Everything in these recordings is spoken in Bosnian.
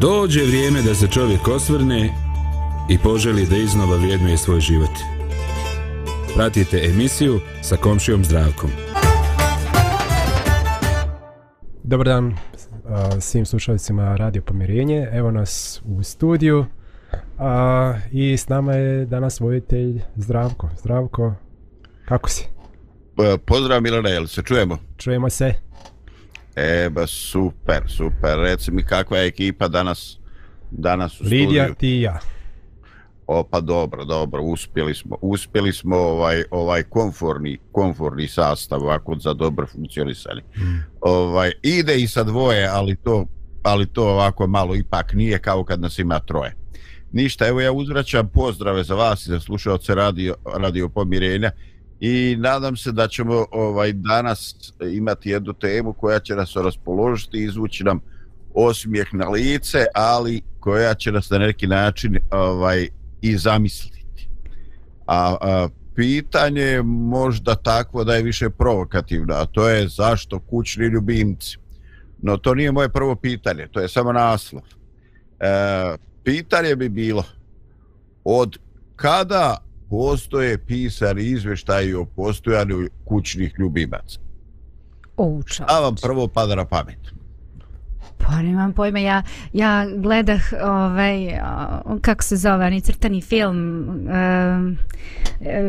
Dođe vrijeme da se čovjek osvrne i poželi da iznova vrijednuje svoj život. Pratite emisiju sa komšijom zdravkom. Dobar dan uh, svim slušalcima Radio Pomirenje. Evo nas u studiju. A, I s nama je danas vojitelj Zdravko. Zdravko, kako si? Pozdrav Milana, jel se čujemo? Čujemo se. E, ba super, super. Reci mi kakva je ekipa danas, danas u Lidija, studiju? ti i ja. O, pa dobro, dobro, uspjeli smo, uspjeli smo ovaj, ovaj konforni, konforni sastav ovako za dobro funkcionisanje. Mm. Ovaj, ide i sa dvoje, ali to, ali to ovako malo ipak nije kao kad nas ima troje. Ništa, evo ja uzvraćam pozdrave za vas i za slušalce radio, radio pomirenja i nadam se da ćemo ovaj danas imati jednu temu koja će nas raspoložiti i izvući nam osmijeh na lice, ali koja će nas na neki način ovaj i zamisliti. A, a pitanje je možda takvo da je više provokativno, a to je zašto kućni ljubimci. No to nije moje prvo pitanje, to je samo naslov. E, pitanje bi bilo od kada postoje pisani izveštaji o postojanju kućnih ljubimaca? O. A vam prvo pada na pamet? Pa nemam pojma, ja, ja gledah ovaj, kako se zove, ni crtani film um,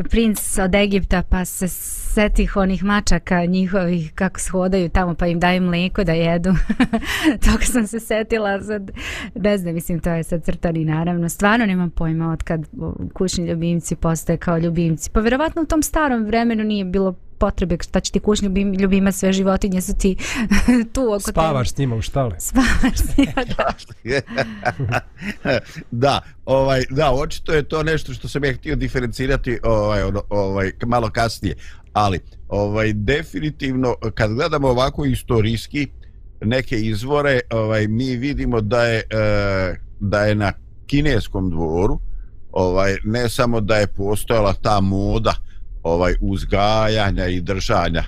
Princ od Egipta, pa se setih onih mačaka njihovih kako shodaju tamo pa im daju mlijeko da jedu. Toga sam se setila sad, ne znam, mislim to je sad crtani naravno. Stvarno nemam pojma od kad kućni ljubimci postoje kao ljubimci. Pa vjerovatno u tom starom vremenu nije bilo potrebe šta će ti kućni ljubim, ljubima sve životinje su ti tu oko Spavaš s njima u štale. Spavaš s njima, da. da, ovaj, da, očito je to nešto što sam ja htio diferencirati ovaj, ono, ovaj, malo kasnije. Ali, ovaj, definitivno, kad gledamo ovako istorijski neke izvore, ovaj, mi vidimo da je, e, da je na kineskom dvoru, ovaj, ne samo da je postojala ta moda, ovaj uzgajanja i držanja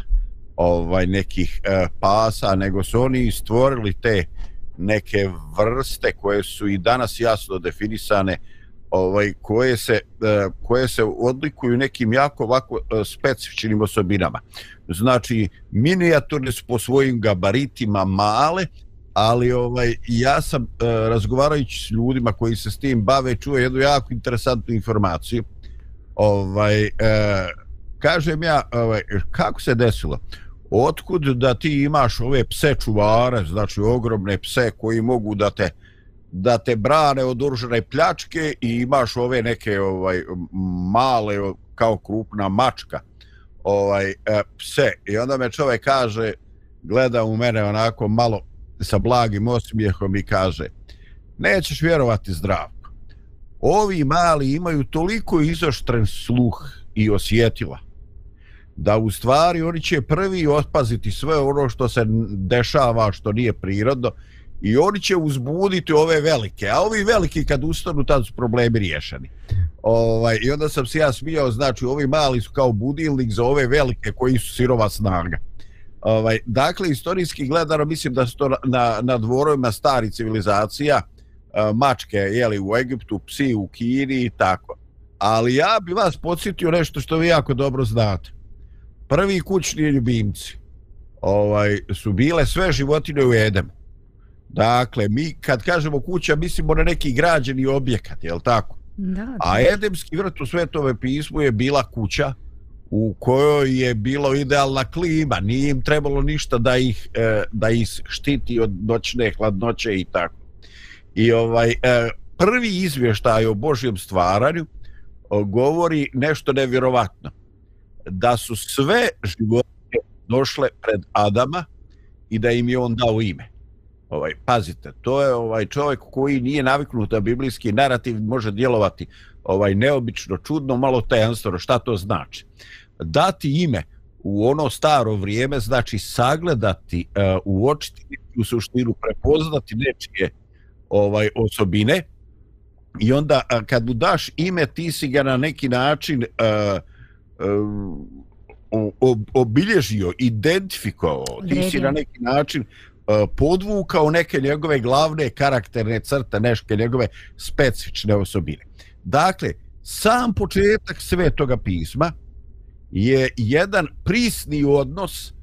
ovaj nekih e, pasa nego su oni stvorili te neke vrste koje su i danas jasno definisane ovaj koje se e, koje se odlikuju nekim jako ovako e, specifičnim osobinama. Znači minijaturne su po svojim gabaritima male ali ovaj ja sam e, razgovarajući s ljudima koji se s tim bave čuo jednu jako interesantnu informaciju. Ovaj e, kažem ja, ovaj, kako se desilo? Otkud da ti imaš ove pse čuvare, znači ogromne pse koji mogu da te da te brane od oružane pljačke i imaš ove neke ovaj male kao krupna mačka ovaj e, pse i onda me čovjek kaže gleda u mene onako malo sa blagim osmijehom i kaže nećeš vjerovati zdravko ovi mali imaju toliko izoštren sluh i osjetila da u stvari oni će prvi otpaziti sve ono što se dešava što nije prirodno i oni će uzbuditi ove velike. A ovi veliki kad ustanu tad su problemi riješeni. Ovaj, i onda sam se ja smijao znači ovi mali su kao budilnik za ove velike koji su sirova snaga. Ovaj, dakle istorijski gledano mislim da su to na, na dvorovima stari civilizacija eh, mačke jeli, u Egiptu, psi u Kini i tako. Ali ja bi vas podsjetio nešto što vi jako dobro znate prvi kućni ljubimci ovaj su bile sve životinje u Edemu. Dakle, mi kad kažemo kuća, mislimo na neki građeni objekat, je li tako? Da, da. A Edemski vrt u Svetove pismu je bila kuća u kojoj je bilo idealna klima, nije im trebalo ništa da ih, e, da ih štiti od noćne hladnoće i tako. I ovaj e, prvi izvještaj o Božjem stvaranju govori nešto nevjerovatno da su sve životinje došle pred Adama i da im je on dao ime. Ovaj pazite, to je ovaj čovjek koji nije naviknut da biblijski narativ može djelovati ovaj neobično čudno, malo tajanstveno, šta to znači? Dati ime u ono staro vrijeme znači sagledati, uh, uočiti u suštinu prepoznati nečije ovaj osobine i onda kad mu daš ime ti si ga na neki način uh, obilježio, identifikovao, ti si na neki način e, podvukao neke njegove glavne karakterne crte, neke njegove specifične osobine. Dakle, sam početak svetoga pisma je jedan prisni odnos e,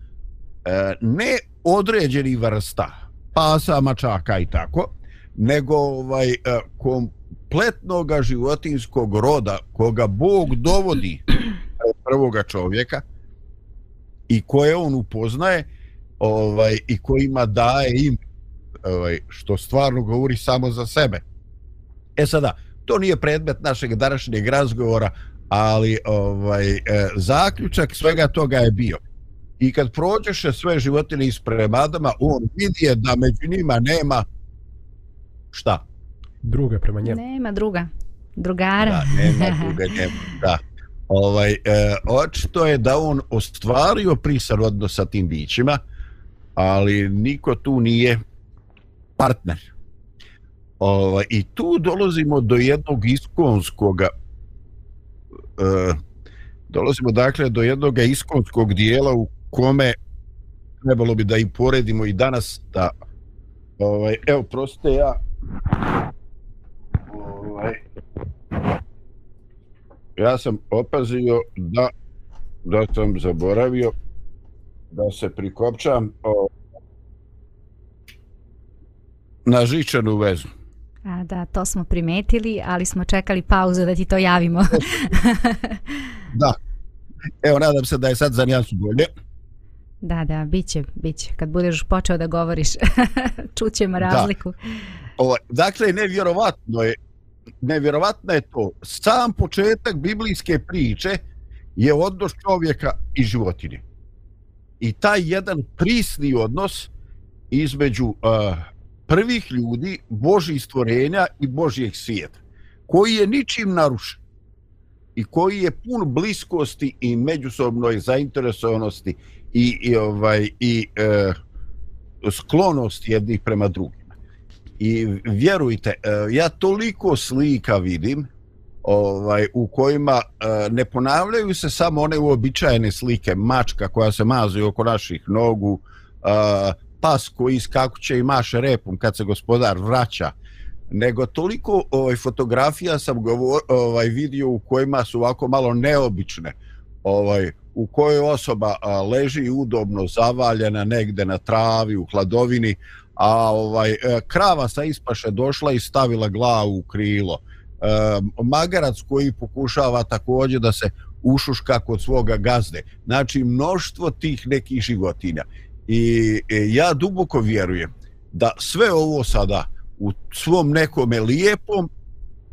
ne određeni vrsta pasa, mačaka i tako, nego ovaj, e, kompletnog životinskog roda koga Bog dovodi prvoga čovjeka i koje on upoznaje ovaj, i kojima daje im ovaj, što stvarno govori samo za sebe. E sada, to nije predmet našeg današnjeg razgovora, ali ovaj e, zaključak svega toga je bio. I kad prođeš sve životine ispred Adama, on vidi da među njima nema šta? Druga prema njemu. Nema druga. Drugara. Da, nema druga, nema, da. Ovaj, e, očito je da on ostvario prisan odnos sa tim bićima, ali niko tu nije partner. Ovaj, I tu dolazimo do jednog iskonskog uh, e, dolazimo dakle do jednog iskonskog dijela u kome trebalo bi da i poredimo i danas da ovaj, evo proste ja ovaj, ja sam opazio da da sam zaboravio da se prikopčam o, na žičanu vezu. A, da, to smo primetili, ali smo čekali pauzu da ti to javimo. da. Evo, nadam se da je sad za nijansu bolje. Da, da, bit će, bit će. Kad budeš počeo da govoriš, čućemo razliku. Da. Ovo, dakle, nevjerovatno je, nevjerovatno je to. Sam početak biblijske priče je odnos čovjeka i životinje. I taj jedan prisni odnos između uh, prvih ljudi, Božih stvorenja i Božijeg svijeta, koji je ničim narušen i koji je pun bliskosti i međusobnoj zainteresovanosti i, i ovaj i e, sklonosti jednih prema drugim. I vjerujte, e, ja toliko slika vidim ovaj u kojima e, ne ponavljaju se samo one uobičajene slike mačka koja se mazuje oko naših nogu, e, pas koji iskakuće i maše repom kad se gospodar vraća, nego toliko ovaj, fotografija sam govor, ovaj, vidio u kojima su ovako malo neobične, ovaj, u kojoj osoba a, leži udobno zavaljena negde na travi, u hladovini, a ovaj e, krava sa ispaše došla i stavila glavu u krilo. E, magarac koji pokušava također da se ušuška kod svoga gazde. Znači, mnoštvo tih nekih životinja. I e, ja duboko vjerujem da sve ovo sada u svom nekome lijepom,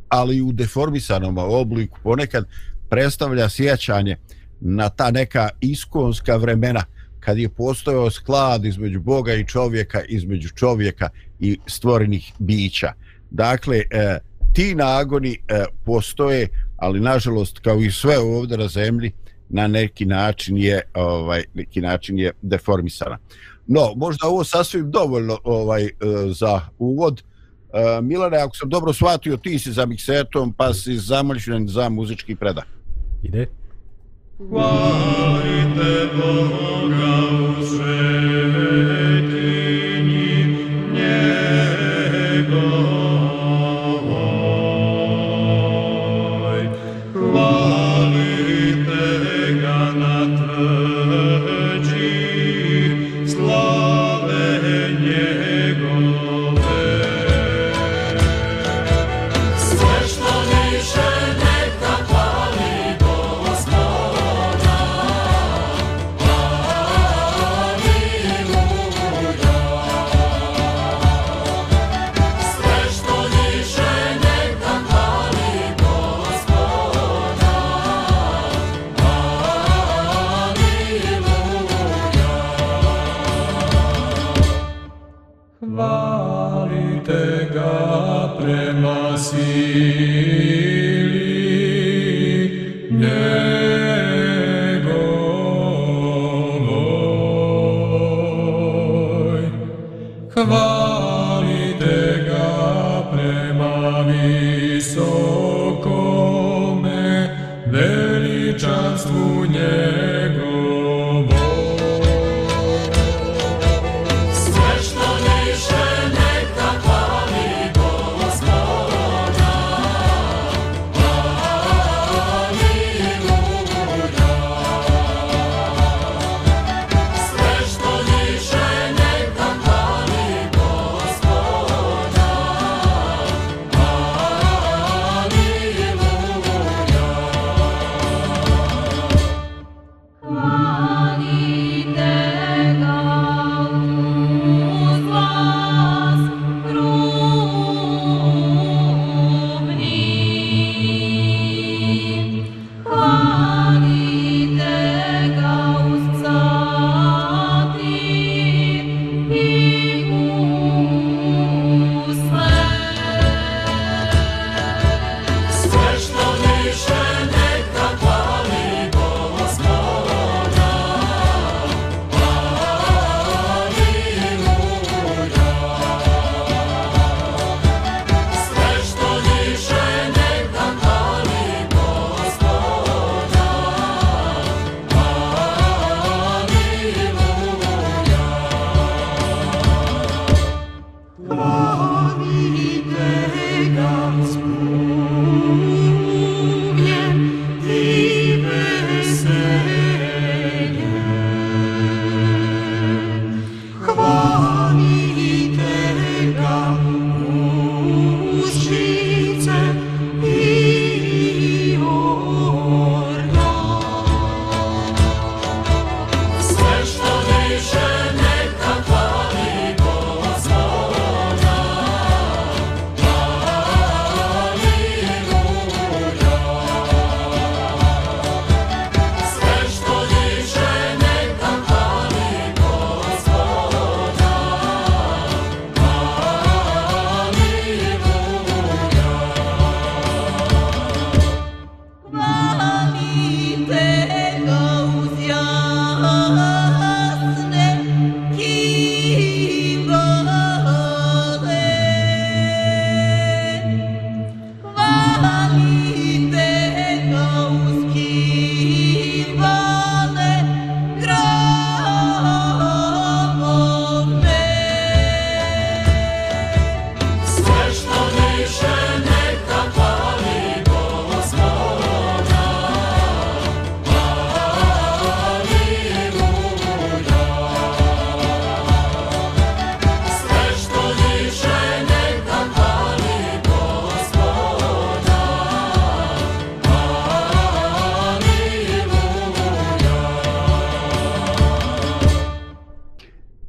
ali i u deformisanom obliku ponekad predstavlja sjećanje na ta neka iskonska vremena kad je postojao sklad između Boga i čovjeka, između čovjeka i stvorenih bića. Dakle, e, ti nagoni e, postoje, ali nažalost, kao i sve ovdje na zemlji, na neki način je ovaj neki način je deformisana. No, možda ovo sasvim dovoljno ovaj e, za uvod. E, Milane, ako sam dobro shvatio, ti si za miksetom, pa si zamoljšen za muzički predah. Ide. quae te Boga uscere.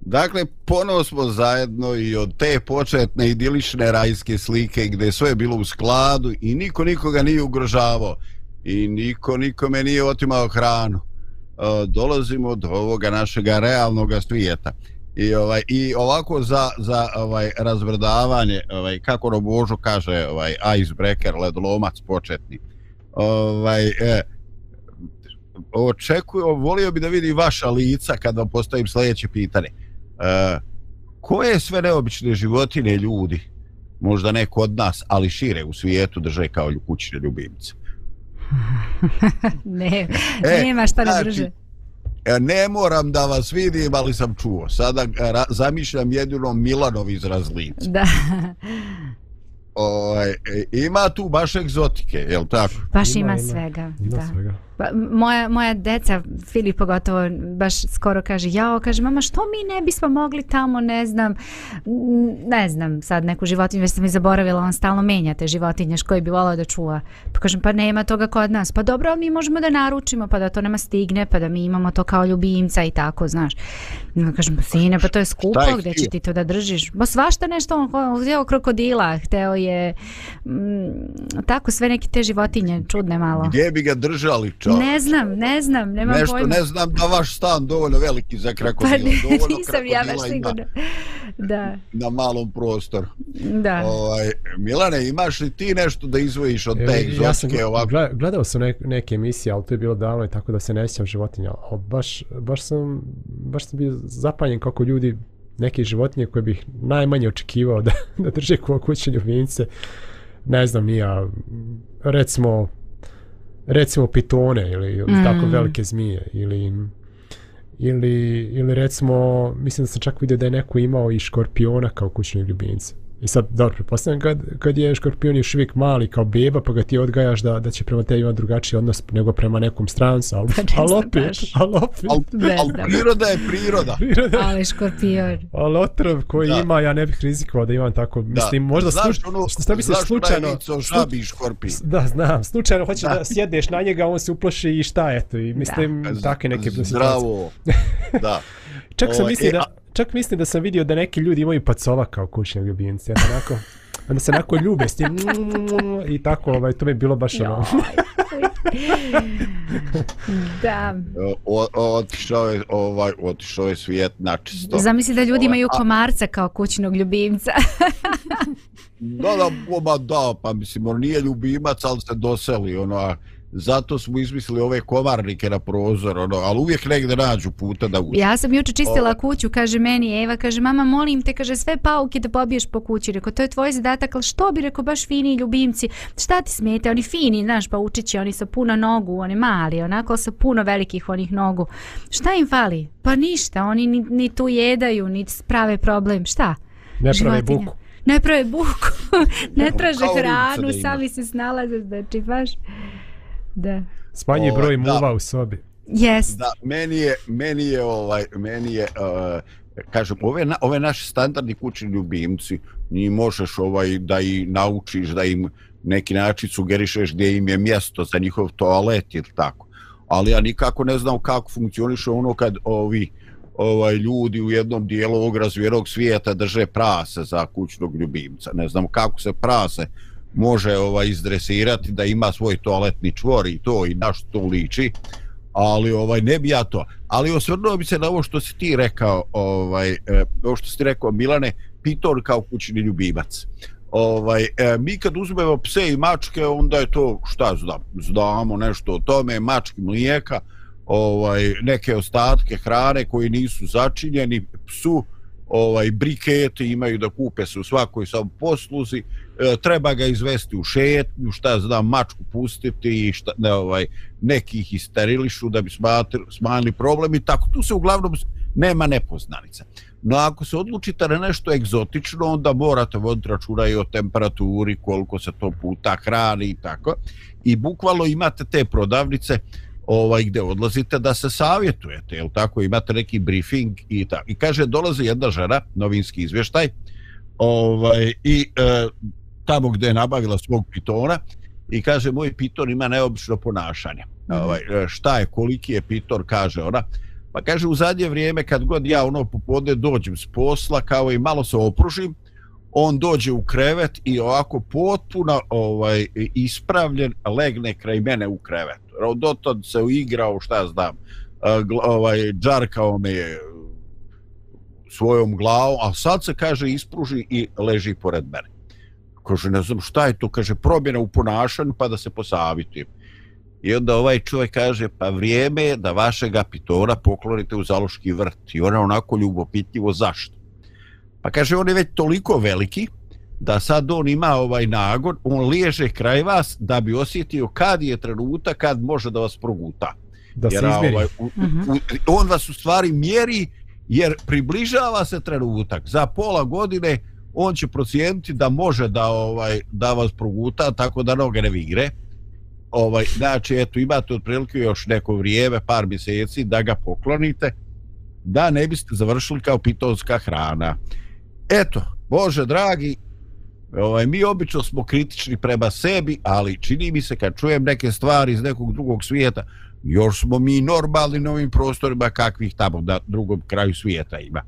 Dakle, ponovo smo zajedno i od te početne idilične rajske slike gdje je sve bilo u skladu i niko nikoga nije ugrožavao i niko nikome nije otimao hranu. E, dolazimo do ovoga našega realnog svijeta. I ovaj i ovako za za ovaj razvrdavanje, ovaj kako ono Robožo kaže, ovaj icebreaker, ledolomac početni. Ovaj e, očekuju, volio bi da vidi vaša lica kad vam postavim sljedeće pitanje. E, koje sve neobične životine ljudi, možda neko od nas, ali šire u svijetu, drže kao kućne ljubimce? ne, e, nema šta ne znači, drže. E, ne moram da vas vidim, ali sam čuo. Sada ra, zamišljam jedino Milanov iz razlica. Da. O, e, ima tu baš egzotike, je li tako? Baš ima, ima svega. Ima da. svega. Pa, moja, moja deca, Filip pogotovo, baš skoro kaže, jao, kaže, mama, što mi ne bismo mogli tamo, ne znam, ne znam, sad neku životinju, već sam i zaboravila, on stalno menja te životinje koje bi volao da čuva. Pa kažem, pa nema toga kod nas. Pa dobro, ali mi možemo da naručimo, pa da to nema stigne, pa da mi imamo to kao ljubimca i tako, znaš. No, kažem, pa sine, pa to je skupo, je gde će ti to da držiš? Ba svašta nešto, on htio krokodila, hteo je, m, tako, sve neke te životinje, čudne malo. Gdje bi ga držali, čo? čovječ. Ne znam, ne znam, nemam Nešto, pojma. ne znam da vaš stan dovoljno veliki za krokodila. Pa ne, dovoljno nisam ja baš sigurno. Da. Na malom prostoru. Da. Ovaj, Milane, imaš li ti nešto da izvojiš od te egzotike? Ja sam ovako? gledao sam neke, neke emisije, ali to je bilo davno i tako da se ne sjećam životinja. Ali baš, baš, sam, baš sam bio zapanjen kako ljudi neke životinje koje bih najmanje očekivao da, da drže kao kućne ljubimce. Ne znam, nija, recimo, recimo pitone ili, ili mm. tako velike zmije ili ili ili recimo mislim da sam čak vidio da je neko imao i škorpiona kao kućnog ljubimca I sad, dobro, pretpostavljam kad, kad je škorpion još uvijek mali kao beba, pa ga ti odgajaš da, da će prema tebi imati drugačiji odnos nego prema nekom strancu, ali, pa ali opet, ali opet. Al, al priroda je priroda. priroda. Ali škorpion. Ali otrov koji da. ima, ja ne bih rizikovao da imam tako, da. mislim, možda znaš, sluč, ono, što, što bi se slučajno... Znaš žabi škorpion. Da, znam, slučajno hoćeš da. da sjedneš na njega, on se uploši i šta, eto, i mislim, da. takve neke... Zdravo, da. Čak sam mislio e, da, čak mislim da sam vidio da neki ljudi imaju pacova kao kućne ljubimce, onako. Onda se onako ljube s tim i tako, ovaj, to mi je bilo baš ono. da. Otišao je, ovaj, otišao je svijet načisto. Zamisli da ljudi imaju komarca kao kućnog ljubimca. da, da, ba, da, pa mislim, on nije ljubimac, ali se doseli, ono, zato smo izmislili ove komarnike na prozor, ono, ali uvijek negde nađu puta da uđe. Ja sam juče čistila o... kuću, kaže meni Eva, kaže, mama, molim te, kaže, sve pauke da pobiješ po kući. Rekao, to je tvoj zadatak, ali što bi, rekao, baš fini ljubimci, šta ti smete, oni fini, znaš, pa učići, oni sa puno nogu, oni mali, onako sa puno velikih onih nogu. Šta im fali? Pa ništa, oni ni, ni tu jedaju, ni prave problem, šta? Ne prave buku. Ne prave buku, ne traže hranu, sami se snalaze, znači, baš... Da. Smanji broj muva da. u sobi. Yes. Da, meni je, meni je, ovaj, meni je, uh, kažem, ove, na, ove naši standardni kućni ljubimci, ni možeš ovaj, da i naučiš, da im neki način sugerišeš gdje im je mjesto za njihov toalet ili tako. Ali ja nikako ne znam kako funkcioniše ono kad ovi ovaj ljudi u jednom dijelu ovog razvijenog svijeta drže prase za kućnog ljubimca. Ne znam kako se prase može ovaj izdresirati da ima svoj toaletni čvor i to i na što liči ali ovaj ne bi ja to. Ali osvrnuo bi se na ovo što si ti rekao ovaj e, ovo što si rekao Milane pitor kao kućni ljubimac. Ovaj e, mi kad uzmemo pse i mačke onda je to šta znam znamo nešto o tome mački mlijeka ovaj neke ostatke hrane koji nisu začinjeni psu ovaj brikete imaju da kupe se u svakoj sam posluzi e, treba ga izvesti u šetnju šta znam mačku pustiti i šta ne ovaj neki ih isterilišu da bi smanjili problem i tako. Tu se uglavnom nema nepoznanica. No ako se odlučite na nešto egzotično onda morate voditi računa i o temperaturi koliko se to puta hrani i tako. I bukvalno imate te prodavnice ovaj gdje odlazite da se savjetujete, jel tako, imate neki briefing i tako. I kaže, dolazi jedna žena, novinski izvještaj, ovaj, i e, tamo gdje je nabavila svog pitona, i kaže, moj piton ima neobično ponašanje. Mm -hmm. ovaj, e, šta je, koliki je piton, kaže ona, Pa kaže, u zadnje vrijeme kad god ja ono popodne dođem s posla, kao i malo se opružim, on dođe u krevet i ovako potpuno ovaj, ispravljen legne kraj mene u krevet. Dotad se uigrao, šta znam, e, ovaj, džarkao me je svojom glavom, a sad se kaže ispruži i leži pored mene. Kaže, ne znam šta je to, kaže, promjena u ponašanju pa da se posavitujem. I onda ovaj čovjek kaže, pa vrijeme je da vašega pitora poklonite u zaloški vrt. I ona onako ljubopitljivo, zašto? Pa kaže, on je već toliko veliki, da sad on ima ovaj nagon, on liježe kraj vas da bi osjetio kad je trenutak kad može da vas proguta. Da jer, se izmjeri. Ovaj, u, u, on vas u stvari mjeri jer približava se trenutak. Za pola godine on će procijeniti da može da ovaj da vas proguta tako da noge ne vigre ovaj, znači, eto, imate otprilike još neko vrijeme, par mjeseci, da ga poklonite, da ne biste završili kao pitonska hrana. Eto, Bože dragi, ovaj, mi obično smo kritični prema sebi, ali čini mi se kad čujem neke stvari iz nekog drugog svijeta, još smo mi normalni na ovim prostorima kakvih tamo na drugom kraju svijeta ima.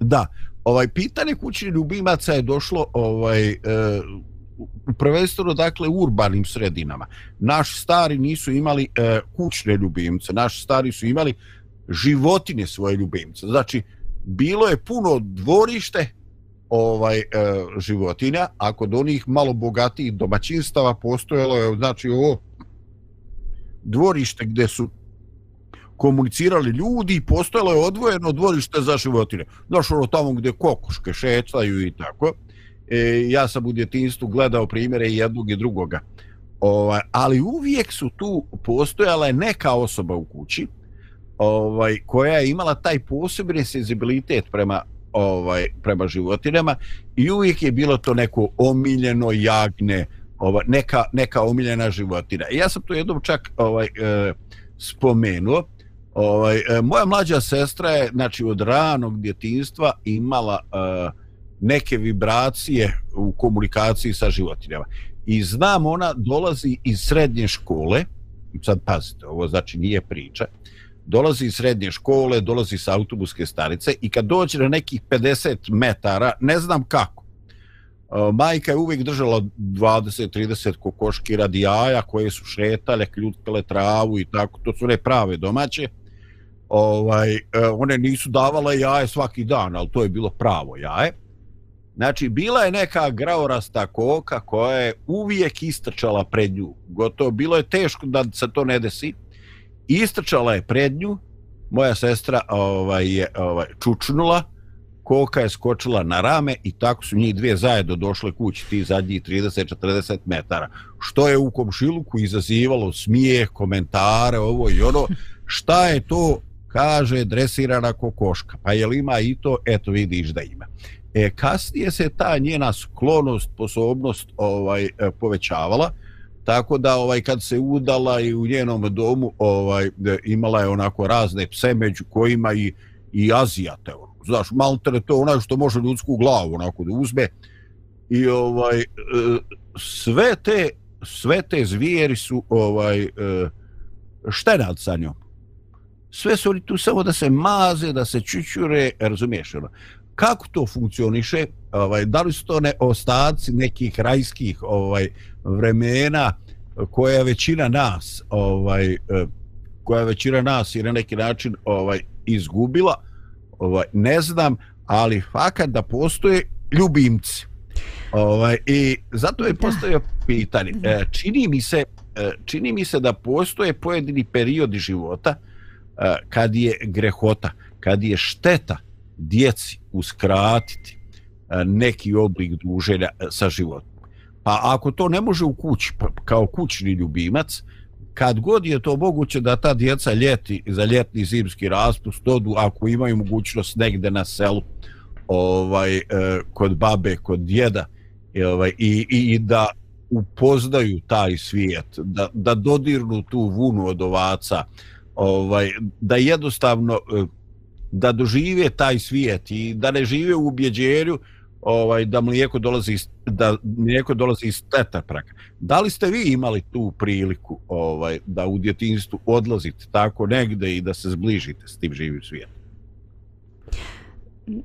Da, ovaj pitanje kućnih ljubimaca je došlo ovaj e, prvenstveno dakle u urbanim sredinama. Naši stari nisu imali e, kućne ljubimce, naši stari su imali životinje svoje ljubimce. Znači, bilo je puno dvorište ovaj e, životinja, a kod onih malo bogatijih domaćinstava postojalo je, znači, ovo dvorište gdje su komunicirali ljudi i postojalo je odvojeno dvorište za životine. Znaš, ono tamo gdje kokoške šetaju i tako e, ja sam u djetinstvu gledao primjere jednog i drugoga. Ovaj, ali uvijek su tu postojala neka osoba u kući ovaj, koja je imala taj posebni senzibilitet prema ovaj prema životinama i uvijek je bilo to neko omiljeno jagne ova neka neka omiljena životinja. Ja sam to jednom čak ovaj e, spomenuo. Ovaj e, moja mlađa sestra je znači od ranog djetinjstva imala e, neke vibracije u komunikaciji sa životinjama. I znam, ona dolazi iz srednje škole, sad pazite, ovo znači nije priča, dolazi iz srednje škole, dolazi sa autobuske starice i kad dođe na nekih 50 metara, ne znam kako, e, majka je uvijek držala 20-30 kokoški radijaja koje su šetale, kljutkale travu i tako, to su ne prave domaće, ovaj, e, one nisu davale jaje svaki dan, ali to je bilo pravo jaje. Znači, bila je neka graorasta koka koja je uvijek istrčala pred nju. Gotovo, bilo je teško da se to ne desi. Istrčala je prednju, moja sestra ovaj, je ovaj, čučnula, koka je skočila na rame i tako su njih dvije zajedno došle kući ti zadnji 30-40 metara. Što je u komšiluku izazivalo smijeh, komentare, ovo i ono. Šta je to, kaže, dresirana kokoška? Pa je li ima i to? Eto vidiš da ima. E, kasnije se ta njena sklonost, sposobnost ovaj povećavala, tako da ovaj kad se udala i u njenom domu ovaj e, imala je onako razne pse među kojima i i azijate. Ono. Znaš, malter to onaj što može ljudsku glavu onako da uzme. I ovaj e, sve te sve te zvijeri su ovaj e, štenad sa njom. Sve su oni tu samo da se maze, da se čučure, razumiješ ono kako to funkcioniše, ovaj, da li su to ne ostaci nekih rajskih ovaj, vremena koja većina nas ovaj, eh, koja većina nas je na neki način ovaj izgubila, ovaj, ne znam, ali fakat da postoje ljubimci. Ovaj, I zato je postavio pitanje. E, čini, mi se, e, čini mi se da postoje pojedini periodi života kad je grehota, kad je šteta djeci uskratiti e, neki oblik druženja e, sa životom. Pa ako to ne može u kući, pa, kao kućni ljubimac, kad god je to moguće da ta djeca ljeti za ljetni zimski raspust odu, ako imaju mogućnost negde na selu, ovaj, e, kod babe, kod djeda, i, ovaj, i, i da upoznaju taj svijet, da, da dodirnu tu vunu od ovaca, ovaj, da jednostavno da dožive taj svijet i da ne žive u ubjeđenju ovaj da mlijeko dolazi iz, da mlijeko dolazi iz teta praka. Da li ste vi imali tu priliku ovaj da u djetinjstvu odlazite tako negde i da se zbližite s tim živim svijetom?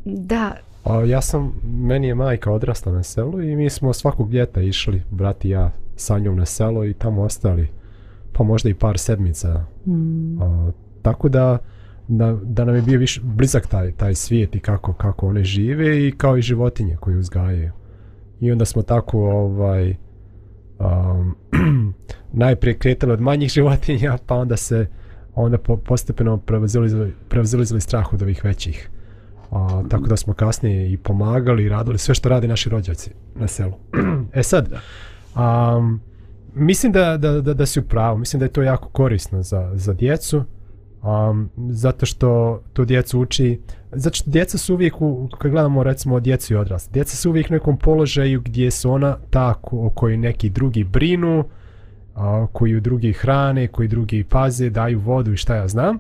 Da, A ja sam, meni je majka odrasla na selu i mi smo svakog ljeta išli, brat i ja, sa njom na selo i tamo ostali, pa možda i par sedmica. mm, A, tako da, da, da nam je bio više blizak taj, taj svijet i kako, kako one žive i kao i životinje koje uzgajaju. I onda smo tako ovaj um, najprije kretali od manjih životinja, pa onda se onda po, postepeno prevazilizali, strah od ovih većih. A, tako da smo kasnije i pomagali i radili sve što rade naši rođaci na selu. e sad, um, mislim da, da, da, da si u pravu, mislim da je to jako korisno za, za djecu, um, zato što to djecu uči, zato što djeca su uvijek, u, kad gledamo recimo djecu i odrasli, djeca su uvijek u nekom položaju gdje su ona ta ko- o kojoj neki drugi brinu, a, koju drugi hrane, koji drugi paze, daju vodu i šta ja znam.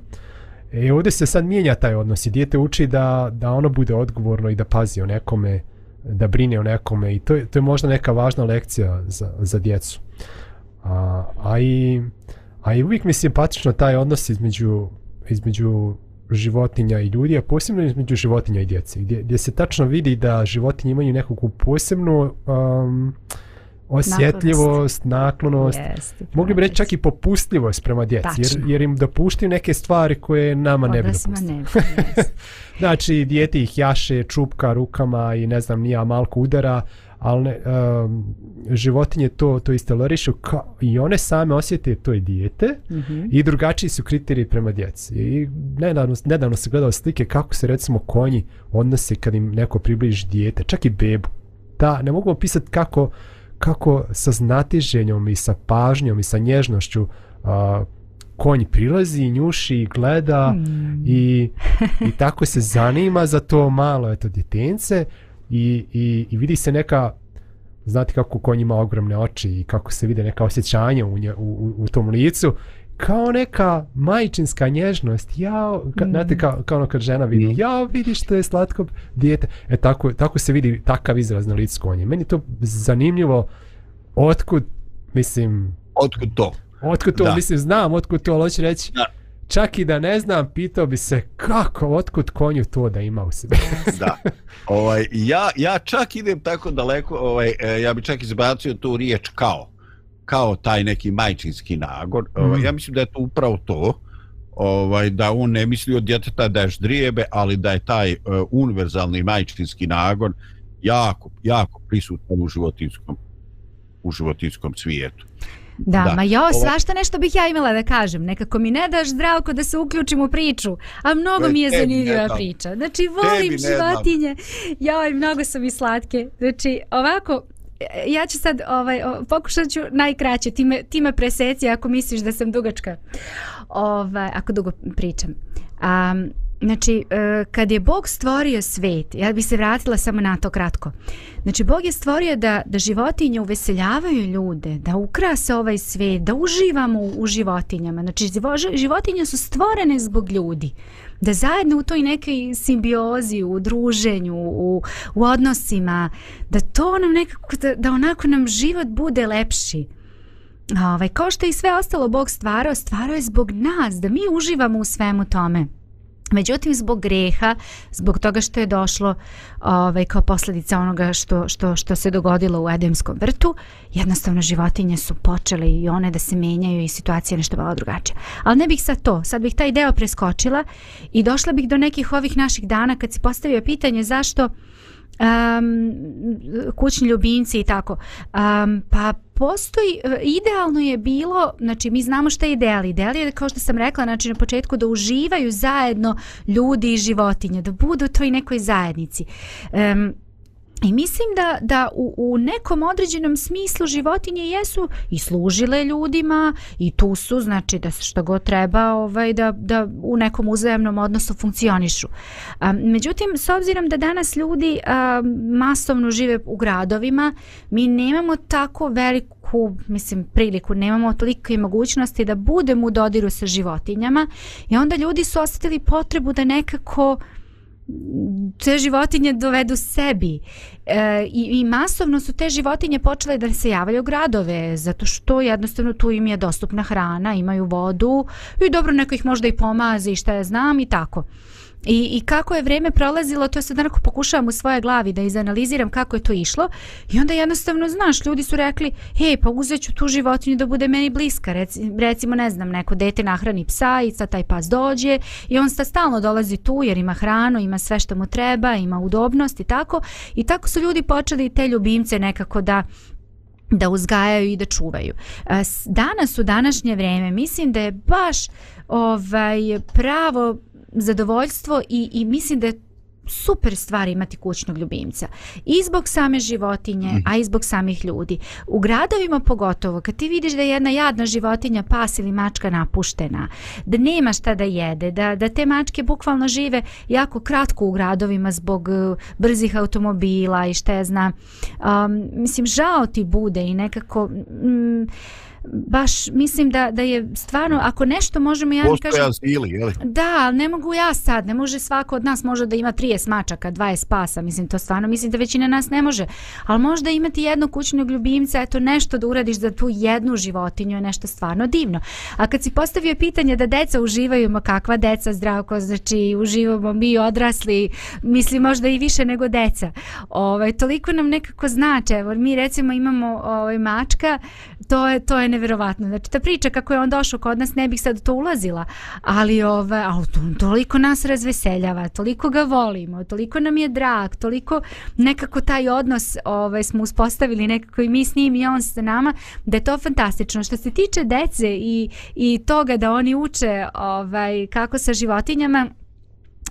E ovdje se sad mijenja taj odnos i dijete uči da, da ono bude odgovorno i da pazi o nekome, da brine o nekome i to je, to je možda neka važna lekcija za, za djecu. A, a, i, a i uvijek mi je simpatično taj odnos između, između životinja i ljudi, a posebno između životinja i djece, gdje, gdje se tačno vidi da životinje imaju nekakvu posebnu um, osjetljivost, naklonost, jeste. mogli bi reći čak i popustljivost prema djeci, jer, Tačno. jer im dopuštaju neke stvari koje nama ne bi dopustili. ne bi, jeste. Znači, dijete ih jaše, čupka rukama i ne znam, nija malko udara, ali ne, um, životinje to, to istelorišu ka, i one same osjete to je dijete Mhm. i drugačiji su kriteriji prema djeci. I nedavno, nedavno se gledao slike kako se recimo konji odnose kad im neko približi dijete, čak i bebu. Da, ne mogu opisati kako, kako sa znatiženjom i sa pažnjom i sa nježnošću a, konj prilazi, njuši gleda Mm. i, i tako se zanima za to malo eto djetence i, i, i vidi se neka znate kako konj ima ogromne oči i kako se vide neka osjećanja u, nje, u, u, u tom licu kao neka majčinska nježnost ja ka, Mm. znate kao, kao ono kad žena vidi ja vidi što je slatko dijete e tako, tako se vidi takav izraz na licu konje meni je to zanimljivo otkud mislim Otkud to? Otkud to, Da. mislim, znam otkud to, ali hoću reći, Da. Čak i da ne znam, pitao bi se kako, otkud konju to da ima u sebi. Da. Ovaj, ja, ja čak idem tako daleko, ovaj, e, ja bi čak izbacio tu riječ kao. Kao taj neki majčinski nagon. Ovaj, Mhm. ja mislim da je to upravo to. Ovaj, da on ne misli od djeteta da je ždrijebe, ali da je taj uh, univerzalni majčinski nagon jako, jako prisutan u životinskom u životinskom svijetu. Da, Da. ma jo, Ovo- svašta nešto bih ja imala da kažem. Nekako mi ne daš zdravko da se uključim u priču. A mnogo E, mi je zanimljiva priča. Znači, volim životinje. Joj, mnogo su mi slatke. Znači, ovako, ja ću sad, ovaj, pokušat ću najkraće. Ti me, ti me preseci ako misliš da sam dugačka. Ovaj, ako dugo pričam. Um, znači, e, kad je Bog stvorio svet, ja bih se vratila samo na to kratko. Znači, Bog je stvorio da, da životinje uveseljavaju ljude, da ukrase ovaj svet, da uživamo u, u životinjama. Znači, životinje su stvorene zbog ljudi. Da zajedno u toj nekoj simbiozi, u druženju, u, u odnosima, da to nam nekako, da, da onako nam život bude lepši. Ovaj, kao što je i sve ostalo Bog stvarao, stvarao je zbog nas, da mi uživamo u svemu tome. Međutim, zbog greha, zbog toga što je došlo ovaj, kao posljedica onoga što, što, što se dogodilo u Edemskom vrtu, jednostavno životinje su počele i one da se menjaju i situacija je nešto malo drugačija. Ali ne bih sad to, sad bih taj deo preskočila i došla bih do nekih ovih naših dana kad si postavio pitanje zašto um, kućni ljubimci i tako. Um, pa postoji, e, idealno je bilo, znači mi znamo šta je ideal. Ideal je, kao što sam rekla, znači na početku da uživaju zajedno ljudi i životinje, da budu u toj nekoj zajednici. Um, I mislim da, da u, u nekom određenom smislu životinje jesu i služile ljudima i tu su, znači da se što god treba ovaj, da, da u nekom uzajemnom odnosu funkcionišu. A, međutim, s obzirom da danas ljudi a, masovno žive u gradovima, mi nemamo tako veliku mislim, priliku, nemamo tolike mogućnosti da budemo u dodiru sa životinjama i onda ljudi su osjetili potrebu da nekako te životinje dovedu sebi. E, i, i masovno su te životinje počele da se javljaju gradove zato što jednostavno tu im je dostupna hrana imaju vodu i dobro neko ih možda i pomazi šta ja znam i tako. I, I kako je vrijeme prolazilo, to sad onako pokušavam u svojoj glavi da izanaliziram kako je to išlo. I onda jednostavno, znaš, ljudi su rekli, hej, pa uzet ću tu životinju da bude meni bliska. Rec, recimo, ne znam, neko dete nahrani psa i sad taj pas dođe i on sta stalno dolazi tu jer ima hranu, ima sve što mu treba, ima udobnost i tako. I tako su ljudi počeli te ljubimce nekako da da uzgajaju i da čuvaju. E, danas u današnje vrijeme mislim da je baš ovaj pravo zadovoljstvo i, i mislim da je super stvar imati kućnog ljubimca. I zbog same životinje, mm. a i zbog samih ljudi. U gradovima pogotovo, kad ti vidiš da je jedna jadna životinja, pas ili mačka napuštena, da nema šta da jede, da, da te mačke bukvalno žive jako kratko u gradovima zbog uh, brzih automobila i šta ja znam. Um, mislim, žao ti bude i nekako... Mm, baš mislim da, da je stvarno, ako nešto možemo ja Postoje kažem... azili, jel? Da, ne mogu ja sad, ne može svako od nas može da ima 30 mačaka, 20 pasa, mislim to stvarno, mislim da većina nas ne može, ali možda imati jednog kućnog ljubimca, eto nešto da uradiš za tu jednu životinju je nešto stvarno divno. A kad si postavio pitanje da deca uživaju, ma kakva deca zdravko, znači uživamo mi odrasli, mislim možda i više nego deca. Ovaj, toliko nam nekako znači, evo mi recimo imamo ovaj, mačka, to je, to je neverovatno. Znači, ta priča kako je on došao kod nas, ne bih sad to ulazila, ali ove, a, to, toliko nas razveseljava, toliko ga volimo, toliko nam je drag, toliko nekako taj odnos ove, smo uspostavili nekako i mi s njim i on sa nama, da je to fantastično. Što se tiče dece i, i toga da oni uče ovaj, kako sa životinjama,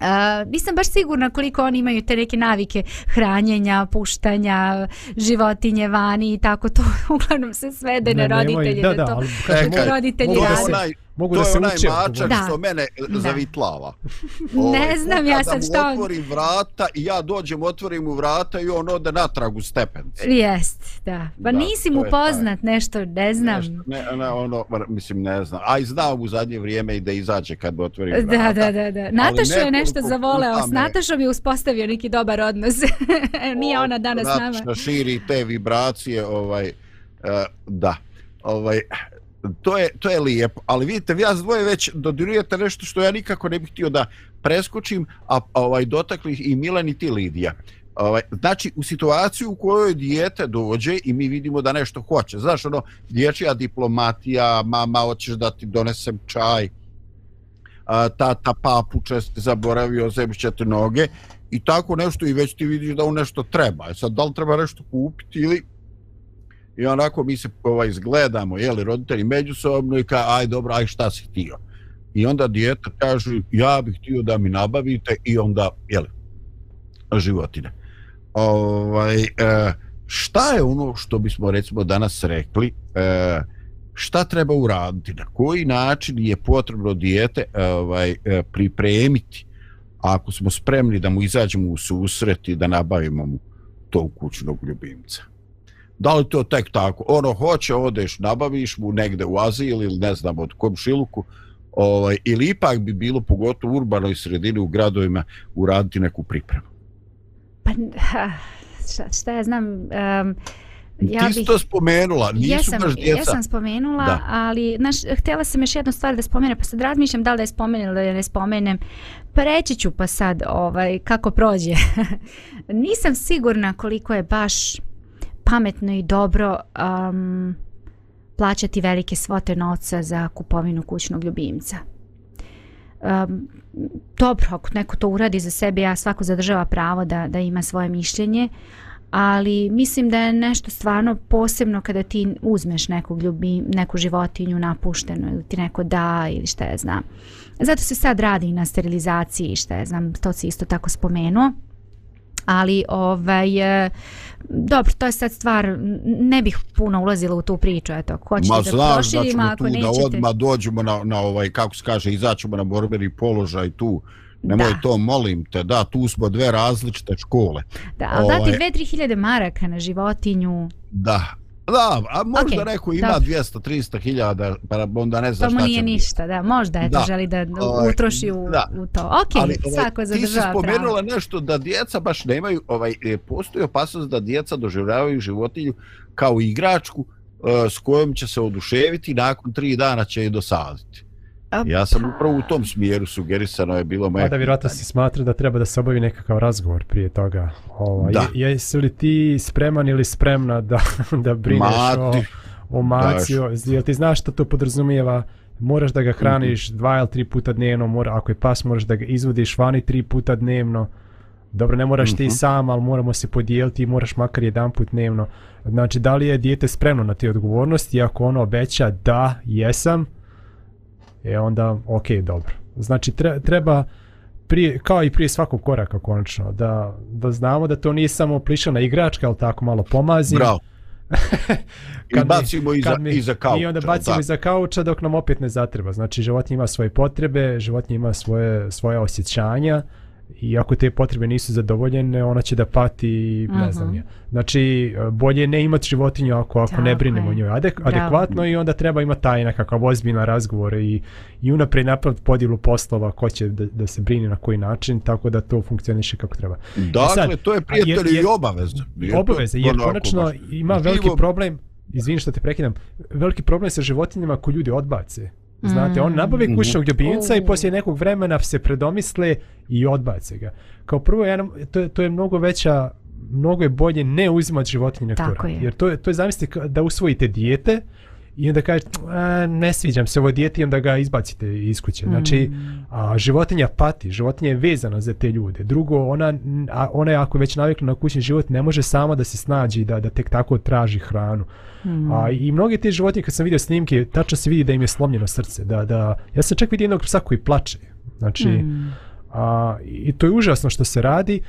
Uh, nisam baš sigurna koliko oni imaju te neke navike hranjenja, puštanja, životinje vani i tako to uglavnom se svede ne, na roditelje. Da, da, to, ali kad to roditelji to je rade. onaj, Mogu to da je se onaj uče. mačak Da. što mene Da. zavitlava. Ovaj, Ne znam ja sad šta Kada on- mu otvorim vrata i ja dođem, otvorim mu vrata i on ode natrag u stepence. Jest, da. Pa Da, nisi to mu je taj. poznat nešto, ne znam. Nešto, ne, ne, ono, mislim, ne znam. A i znam u zadnje vrijeme i da izađe kad mu otvorim vrata. Da, da, da, da. Natašu je nešto zavoleo, puta s me- Natašom je uspostavio neki dobar odnos. Nije ona danas nama. Nataša širi te vibracije, ovaj, uh, da. Ovaj, to je, to je lijepo, ali vidite, vi vas dvoje već dodirujete nešto što ja nikako ne bih htio da preskočim, a a, ovaj, dotakli i Milan i ti Lidija. Ovaj, znači, u situaciju u kojoj dijete dođe i mi vidimo da nešto hoće. Znaš, ono, dječja diplomatija, mama, hoćeš da ti donesem čaj, a, tata papuče, ste zaboravio, zemšćete noge i tako nešto i već ti vidiš da u nešto treba. E sad, da li treba nešto kupiti ili i onako mi se ovaj izgledamo, jeli, roditelji međusobno i ka, aj dobro, aj šta si htio. I onda dijete kaže, ja bih htio da mi nabavite i onda, jeli, životine. Ovaj, e, šta je ono što bismo recimo danas rekli, e, šta treba uraditi, na koji način je potrebno dijete ovaj, e, pripremiti ako smo spremni da mu izađemo u susret i da nabavimo mu tog kućnog ljubimca. Da li to tek tako? Ono, hoće, odeš, nabaviš mu negde u Aziji ili ne znam od komšiluku, ovaj, ili ipak bi bilo pogotovo u urbanoj sredini u gradovima uraditi neku pripremu. Pa, šta, šta ja znam... Um, Ja Ti si to spomenula, nisu jesam, baš djeca. Jesam spomenula, Da. ali naš, htjela sam još jednu stvar da spomenem, pa sad razmišljam da li da je spomenem ili da ne spomenem. Pa reći ću pa sad ovaj, kako prođe. Nisam sigurna koliko je baš pametno i dobro um, plaćati velike svote novca za kupovinu kućnog ljubimca. Um, dobro, ako neko to uradi za sebe, ja svako zadržava pravo da, da ima svoje mišljenje, ali mislim da je nešto stvarno posebno kada ti uzmeš nekog ljubi, neku životinju napuštenu ili ti neko da ili šta ja znam. Zato se sad radi na sterilizaciji šta ja znam, to si isto tako spomenuo. Ali ovaj e, dobro, to je sad stvar ne bih puno ulazila u tu priču, eto, ako hoćete Ma da znaš da proširimo, ako tu da nećete. odmah dođemo na, na ovaj, kako se kaže, izaćemo na borbeni položaj tu. Nemoj Da. to, molim te, da, tu smo dve različite škole. Da, ali dati Ovaj- 2-3 hiljade maraka na životinju, Da, Da, a možda Okej, neko ima dobro. 200-300 hiljada, pa onda ne zna To mu šta nije će ništa, da, možda eto Da. želi da Ovaj, utroši u, da. u to. Ok, Ali, ovaj, svako ti si zadržava pravo. spomenula nešto da djeca baš nemaju, ovaj, e, postoji opasnost da djeca doživljavaju životinju kao igračku e, s kojom će se oduševiti, nakon tri dana će je dosaditi. Ja sam upravo u tom smjeru sugerisano je bilo moje... Pa da vjerojatno si smatra da treba da se obavi nekakav razgovor prije toga. Ovaj, Da. je- Jesi li ti spreman ili spremna da, da brineš Mati. o, o maci? Jel ti znaš što to podrazumijeva? Moraš da ga hraniš dva ili tri puta dnevno, mora, ako je pas moraš da ga izvodiš vani tri puta dnevno. Dobro, ne moraš ti Mhm. sam, ali moramo se podijeliti i moraš makar jedan put dnevno. Znači, da li je dijete spremno na te odgovornosti? I ako ono obeća da, jesam, e onda, ok, dobro. Znači, tre, treba, prije, kao i prije svakog koraka konačno, da, da znamo da to nije samo plišana igračka, ali tako malo pomazim. Bravo. I Kad mi- bacimo iza, kad mi- iza kauča. I onda bacimo da. iza kauča dok nam opet ne zatreba. Znači, životinja ima svoje potrebe, životinja ima svoje, svoje osjećanja i ako te potrebe nisu zadovoljene, ona će da pati ne znam Mhm. ja. Znači, bolje ne imati životinju ako, ako ne brinemo o je. njoj adek, Bravo. adekvatno i onda treba imati taj nekakav ozbiljna razgovor i, i unaprijed napraviti podjelu poslova ko će da, da se brini na koji način, tako da to funkcioniše kako treba. Dakle, sad, to je jer- i obaveza. Jer obaveze, jer konačno baš ima veliki problem, izvini što te prekidam, veliki problem sa životinjama ko ljudi odbace. Znate, on nabave Mhm. kućnog ljubimca i poslije nekog vremena se predomisle i odbace ga. Kao prvo, ja, nam- to, je, to je mnogo veća, mnogo je bolje ne uzimati životinje na Tako je. Jer to je, to je zamislite da usvojite dijete i onda kažete, "A, ne sviđam se ovo dijete i onda ga izbacite iz kuće. Znači, Mm. a, životinja pati, životinja je vezana za te ljude. Drugo, ona, a, ona je ako već navikla na kućni život, ne može sama da se snađi, da, da tek tako traži hranu. Mm. A, I mnoge te životinje, kad sam vidio snimke, tačno se vidi da im je slomljeno srce. Da, da, ja sam čak vidio jednog psa koji plače. Znači, Mm. a, i to je užasno što se radi,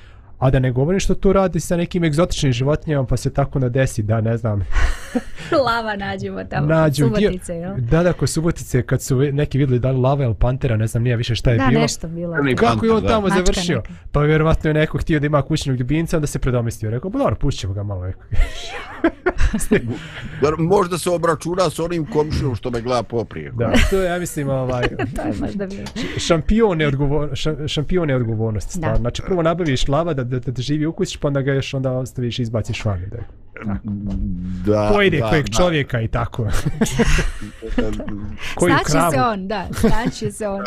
a da ne govorim što to radi sa nekim egzotičnim životinjama, pa se tako nadesi da, ne znam, Lava nađemo tamo. nađu dio- Subotice, jel? Da, da, kod Subotice, kad su neki vidjeli da li lava ili pantera, ne znam, nije više šta je Da, bilo. nešto bilo. Kako je on da. tamo Mačka završio? neka. Pa vjerovatno je neko htio da ima kućnog ljubimca, onda se predomislio. Rekao, pa dobro, pušćemo ga malo. Možda se obračuna s onim komšijom što me gleda poprije. Da, to je, ja mislim, ovaj, To je možda bilo. šampion neodgovor, šam- šampion neodgovornosti. Da. stvarno. Znači, prvo nabaviš lava da, da, da, da živi u kući, pa onda ga još onda ostaviš i izbaciš van. Da, Da, pojede da, kojeg da. čovjeka i tako. Koju Snaći kravu. se on, da, snaći se on.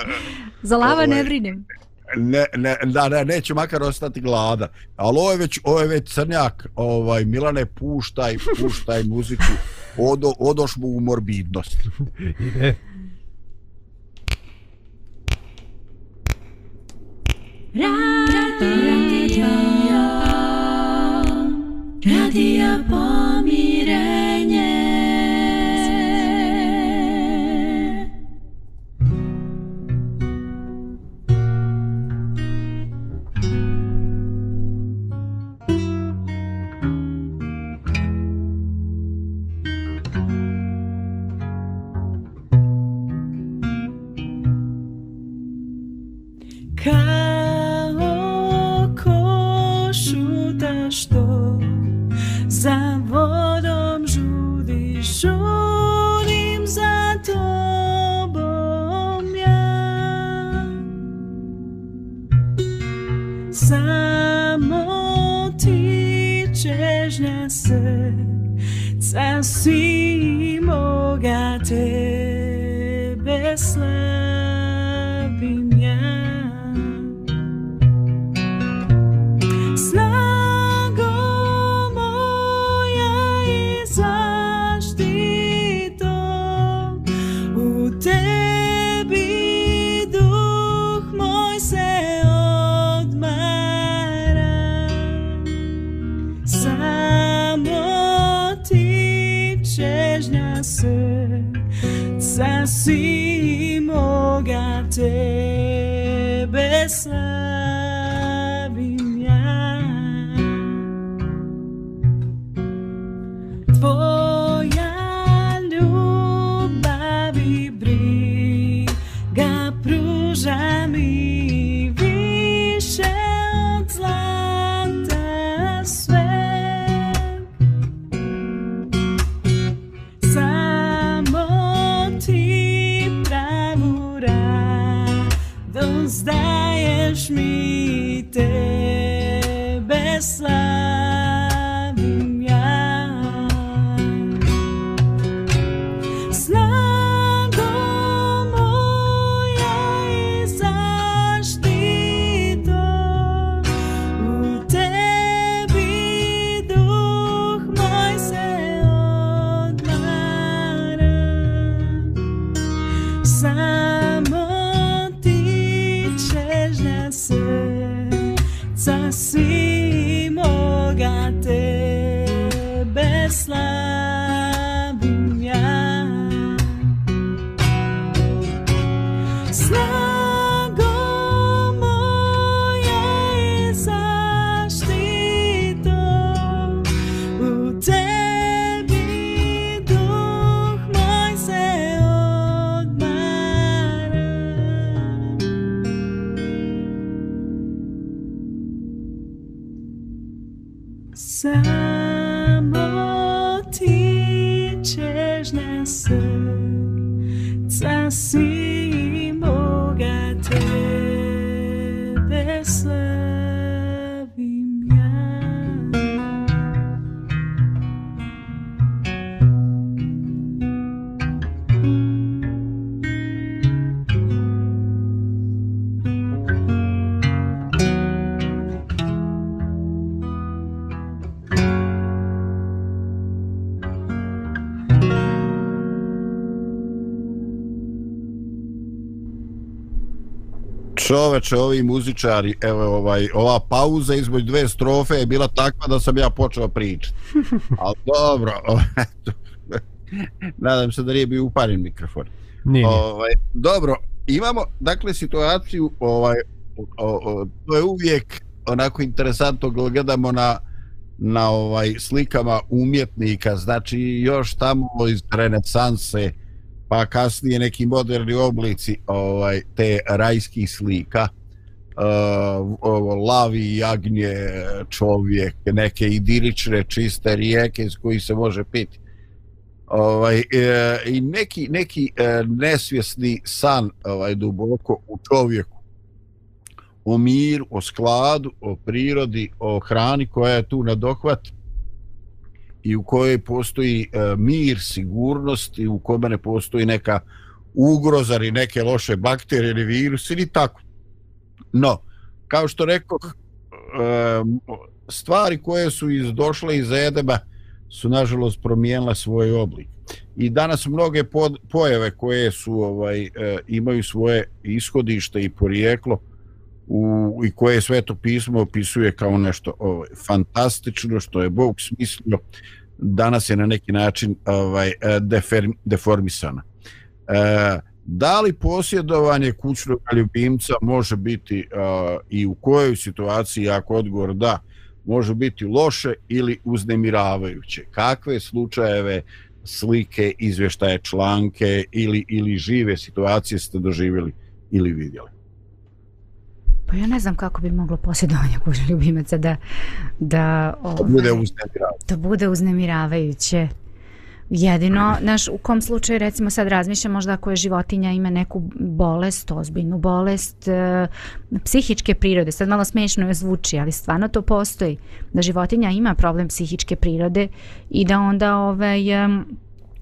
Za lava ne Ovaj, brinem. Ne, ne, da, ne, neće makar ostati gladan. Ali ovo je već, ovo je već crnjak. Ovaj, Milane, puštaj, puštaj muziku. Odo, odoš mu u morbidnost. Ide. Radio, radio pomire čežnja se, sasvim moga tebe slavim Samo ti ćeš na srca si Čoveče, ovi muzičari, evo ovaj, ova pauza između dve strofe je bila takva da sam ja počeo pričati. Ali dobro, eto. nadam se da nije bio uparen mikrofon. Nije. Ovaj, dobro, imamo dakle situaciju, ovaj, o, o, to je uvijek onako interesantno gledamo na na ovaj slikama umjetnika, znači još tamo iz renesanse, pa kasnije neki moderni oblici ovaj te rajskih slika. Uh, lavi, jagnje, čovjek, neke idilične čiste rijeke iz koji se može piti. Ovaj, e, I neki, neki e, nesvjesni san ovaj, duboko u čovjeku o miru, o skladu, o prirodi, o hrani koja je tu na dohvat i u kojoj postoji e, mir, sigurnost i u kome ne postoji neka ugroza ili neke loše bakterije ili virusi ili tako. No, kao što rekao, e, stvari koje su iz, došle iz Edema su nažalost promijenile svoj oblik. I danas mnoge pod, pojave koje su ovaj e, imaju svoje ishodište i porijeklo u, i koje sveto pismo opisuje kao nešto ovaj, fantastično što je Bog smislio danas je na neki način ovaj e, defer, deformisana. E, da li posjedovanje kućnog ljubimca može biti e, i u kojoj situaciji ako odgovor da može biti loše ili uznemiravajuće kakve slučajeve slike izvještaje članke ili ili žive situacije ste doživjeli ili vidjeli Pa ja ne znam kako bi moglo posjedovanje kućnog ljubimaca da da ovaj, bude da bude uznemiravajuće. Jedino, naš, u kom slučaju recimo sad razmišljam možda ako je životinja ima neku bolest, ozbiljnu bolest e, psihičke prirode, sad malo smiješno je zvuči, ali stvarno to postoji, da životinja ima problem psihičke prirode i da onda ovaj, e,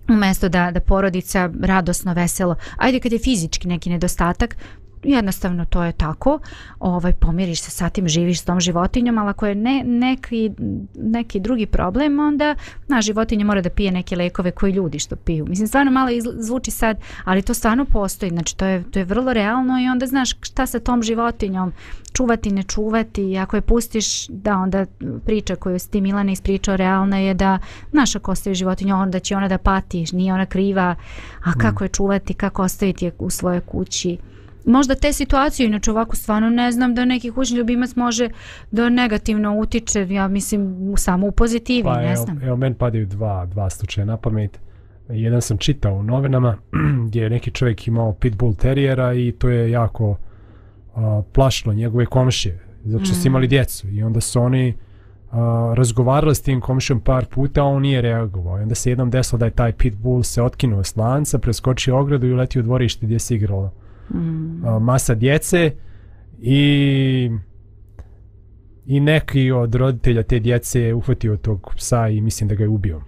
umjesto da, da porodica radosno, veselo, ajde kad je fizički neki nedostatak, jednostavno to je tako. Ovaj pomiriš se sa tim živiš s tom životinjom ali ako je ne, neki, neki drugi problem onda na životinja mora da pije neke lekove koji ljudi što piju. Mislim stvarno malo zvuči sad ali to stvarno postoji. Znači to je, to je vrlo realno i onda znaš šta sa tom životinjom čuvati ne čuvati. I ako je pustiš da onda priča koju si ti Milana ispričao realna je da naša ako ostavi životinju onda će ona da pati nije ona kriva. A kako je čuvati kako ostaviti je u svojoj kući možda te situacije, inače ovako stvarno ne znam da neki kućni ljubimac može da negativno utiče, ja mislim samo u pozitivi, pa, ne evo, znam. Evo, meni padaju dva, dva slučaja na pamet. Jedan sam čitao u novinama gdje je neki čovjek imao pitbull terijera i to je jako uh, plašilo njegove komšije, zato što mm. su imali djecu i onda su oni uh, razgovarali s tim komšijom par puta, a on nije reagovao. I onda se jednom desilo da je taj pitbull se otkinuo s lanca, preskočio ogradu i uletio u dvorište gdje se igralo mm. masa djece I i neki od roditelja te djece je uhvatio tog psa i mislim da ga je ubio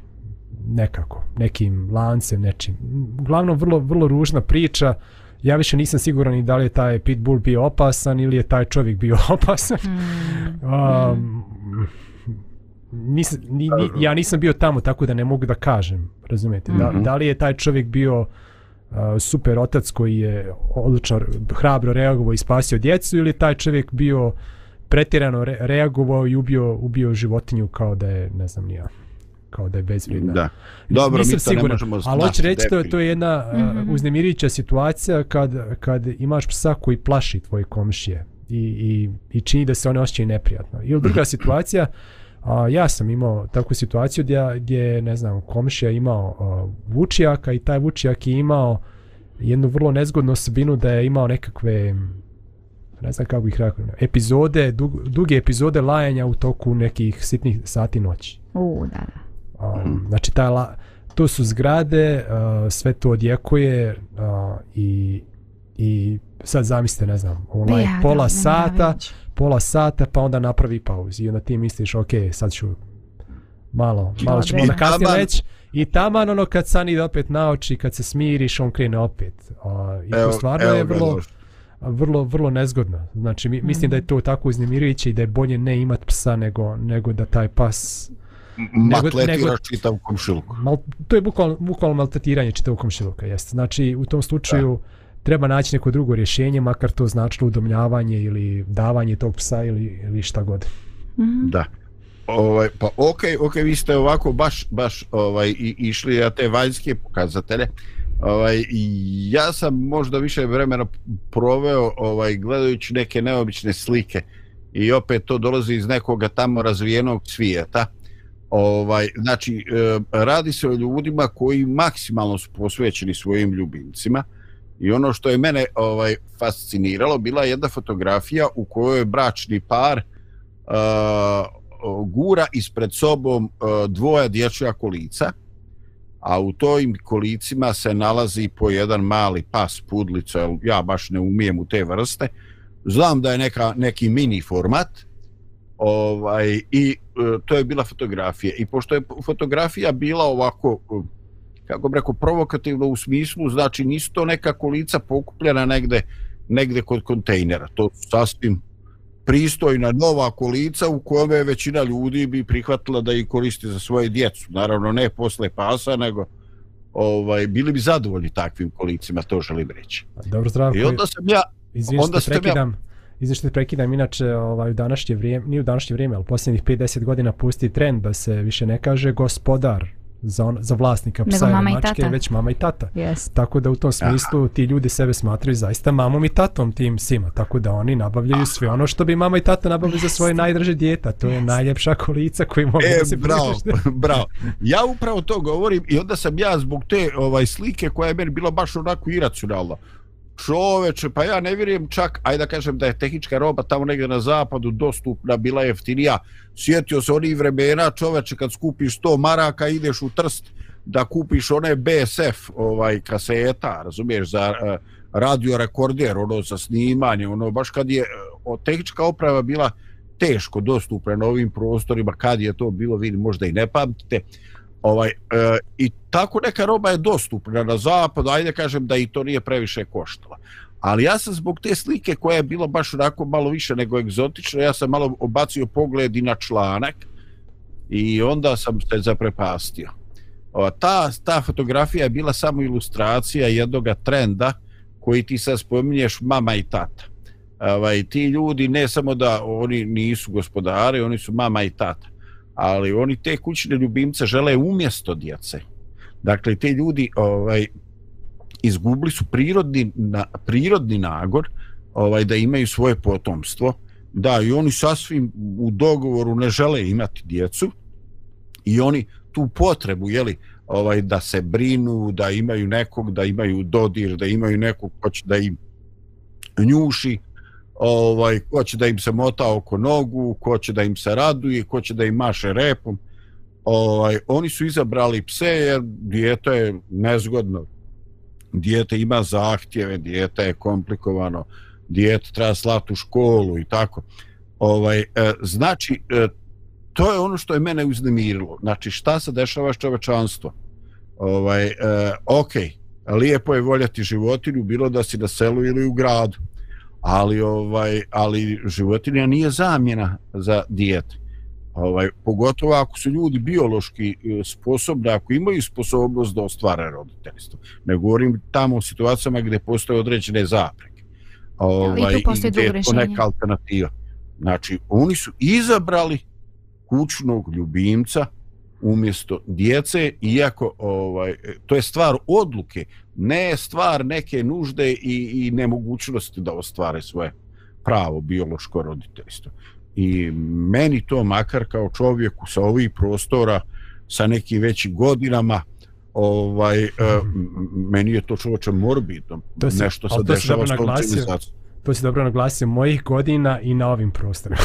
nekako, nekim lancem, nečim. Uglavnom, vrlo, vrlo ružna priča. Ja više nisam siguran ni da li je taj pitbull bio opasan ili je taj čovjek bio opasan. Mm. Um, nis, ni, ni, ja nisam bio tamo, tako da ne mogu da kažem, razumijete. Da, Mhm. da li je taj čovjek bio uh, super otac koji je odlično, hrabro reagovao i spasio djecu ili taj čovjek bio pretjerano re, reagovao i ubio, ubio životinju kao da je, ne znam nija, kao da je bezvrijedna. Da. Dobro, Nisam mi to ne siguran, možemo Ali znati, hoću reći, je- to je jedna Mhm. uh, uznemirujuća situacija kad, kad imaš psa koji plaši tvoje komšije i, i, i čini da se one osjećaju neprijatno. Ili druga situacija, a, ja sam imao takvu situaciju gdje, gdje ne znam, komšija imao a, vučijaka i taj vučijak je imao jednu vrlo nezgodnu osobinu da je imao nekakve ne znam kako ih rekao, epizode, dug, duge epizode lajanja u toku nekih sitnih sati noći. U, da, da. Um, znači ta la, to su zgrade, uh, sve to odjekuje uh, i, i sad zamislite, ne znam, on laje Ja, pola da, sata, neverovatno. Pola sata pa onda napravi pauzu i onda ti misliš ok, sad ću malo, malo ćemo onda kasnije reći i taman ono kad san ide opet na oči, kad se smiriš, on krene opet. Uh, I to stvarno je vrlo, vrlo, vrlo nezgodno. Znači, mi, mislim da je to tako uznemirujuće i da je bolje ne imat psa nego, nego da taj pas Matletiraš nego- čitav komšiluku. Mal, to je bukvalno, bukvalno maltretiranje čitavog komšiluka, jeste. Znači, u tom slučaju treba naći neko drugo rješenje, makar to značilo udomljavanje ili davanje tog psa ili, ili šta god. Mhm. Da. Ovaj, pa okej, okej, vi ste ovako baš, baš ovaj, i, išli na te vanjske pokazatelje. Ovaj, i ja sam možda više vremena proveo ovaj, gledajući neke neobične slike i opet to dolazi iz nekoga tamo razvijenog svijeta. Ovaj, znači, e, radi se o ljudima koji maksimalno su posvećeni svojim ljubimcima i ono što je mene ovaj fasciniralo bila je jedna fotografija u kojoj je bračni par uh, gura ispred sobom uh, dvoja dječja kolica, a u tojim kolicima se nalazi po jedan mali pas pudlica, ja baš ne umijem u te vrste. Znam da je neka, neki mini format, ovaj, i e, to je bila fotografija. I pošto je fotografija bila ovako, kako bi rekao, provokativno u smislu, znači nisu to neka kolica pokupljena negde, negde kod kontejnera. To su sasvim pristojna nova kolica u kome većina ljudi bi prihvatila da ih koristi za svoje djecu. Naravno ne posle pasa, nego ovaj bili bi zadovoljni takvim kolicima, to želim reći. Dobro, zdravko. I onda sam ja, Izvini onda ste prekidam. Izvini što te prekidam, inače ovaj, u današnje vrijeme, nije u današnje vrijeme, ali posljednjih 5-10 godina pusti trend da se više ne kaže gospodar za, on, za vlasnika psa ili mačke, već mama i tata. Yes. Tako da u tom smislu ti ljudi sebe smatraju zaista mamom i tatom tim psima, tako da oni nabavljaju sve ono što bi mama i tata nabavili za svoje najdraže dijete, a to je Jeste. najljepša kolica koju mogu da e, se bravo, bravo. Ja upravo to govorim i onda sam ja zbog te ovaj slike koja je meni bila baš onako iracionalna. Čoveče, pa ja ne vjerujem čak, ajde da kažem da je tehnička roba tamo negdje na zapadu dostupna, bila jeftinija. Sjetio se onih vremena, čoveče, kad skupiš 100 maraka, ideš u Trst da kupiš one BSF ovaj kaseta, razumiješ, za eh, radio rekorder, ono za snimanje, ono baš kad je eh, o, tehnička oprava bila teško dostupna na ovim prostorima, kad je to bilo, vi možda i ne pamtite, ovaj, e, i tako neka roba je dostupna na zapadu, ajde kažem da i to nije previše koštala. Ali ja sam zbog te slike koja je bila baš onako malo više nego egzotična, ja sam malo obacio pogled i na članak i onda sam se zaprepastio. O, ta, ta fotografija je bila samo ilustracija jednog trenda koji ti sad spominješ mama i tata. Ovaj, ti ljudi ne samo da oni nisu gospodari, oni su mama i tata, ali oni te kućne ljubimce žele umjesto djece. Dakle, te ljudi ovaj, izgubili su prirodni, na, prirodni nagor ovaj, da imaju svoje potomstvo. Da, i oni sasvim u dogovoru ne žele imati djecu i oni tu potrebu, jeli, ovaj, da se brinu, da imaju nekog, da imaju dodir, da imaju nekog ko će da im njuši, ovaj, ko će da im se mota oko nogu, ko će da im se raduje, ko će da im maše repom. Ovaj, oni su izabrali pse jer dijete je nezgodno. Dijete ima zahtjeve, dijete je komplikovano, dijete treba slati u školu i tako. Ovaj, e, znači, e, to je ono što je mene uznemirilo. Znači, šta se dešava s čovečanstvom? Ovaj, e, ok, lijepo je voljeti životinju, bilo da si na selu ili u gradu, ali, ovaj, ali životinja nije zamjena za dijete. Ovaj, pogotovo ako su ljudi biološki e, sposobni, ako imaju sposobnost da ostvare roditeljstvo. Ne govorim tamo o situacijama gdje postoje određene zapreke. Ovaj, I gdje je to neka alternativa. Znači, oni su izabrali kućnog ljubimca umjesto djece, iako ovaj, to je stvar odluke, ne stvar neke nužde i, i nemogućnosti da ostvare svoje pravo biološko roditeljstvo. I meni to makar kao čovjeku sa ovih prostora, sa nekim većim godinama, ovaj, eh, m- meni je to čoveče morbidno. To si- Nešto se dešava s tom civilizacijom. To si dobro naglasio mojih godina i na ovim prostorima.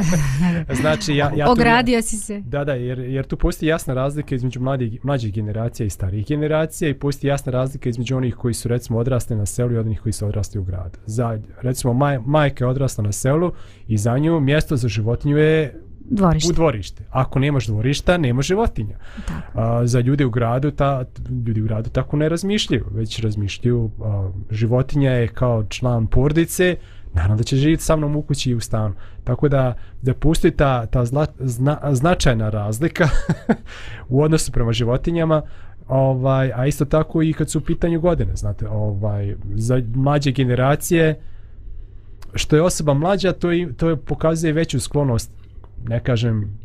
znači, ja, ja tu- Ogradio si se. Da, da, jer, jer tu postoji jasna razlika između mladih, mlađih generacija i starijih generacija i postoji jasna razlika između onih koji su recimo odrasli na selu i onih koji su odrasli u gradu. Za, recimo maj, majka je odrasla na selu i za nju mjesto za životinju je Dvorište. u dvorište. Ako nemaš dvorišta, nema životinja. Tako. A, za ljude u gradu, ta, ljudi u gradu tako ne razmišljaju, već razmišljaju a, životinja je kao član porodice, naravno da će živjeti sa mnom u kući i u stanu. Tako da, da postoji ta, ta zla, zna, značajna razlika u odnosu prema životinjama, ovaj, a isto tako i kad su u pitanju godine, znate, ovaj, za mlađe generacije, što je osoba mlađa, to, i, to je pokazuje veću sklonost, ne kažem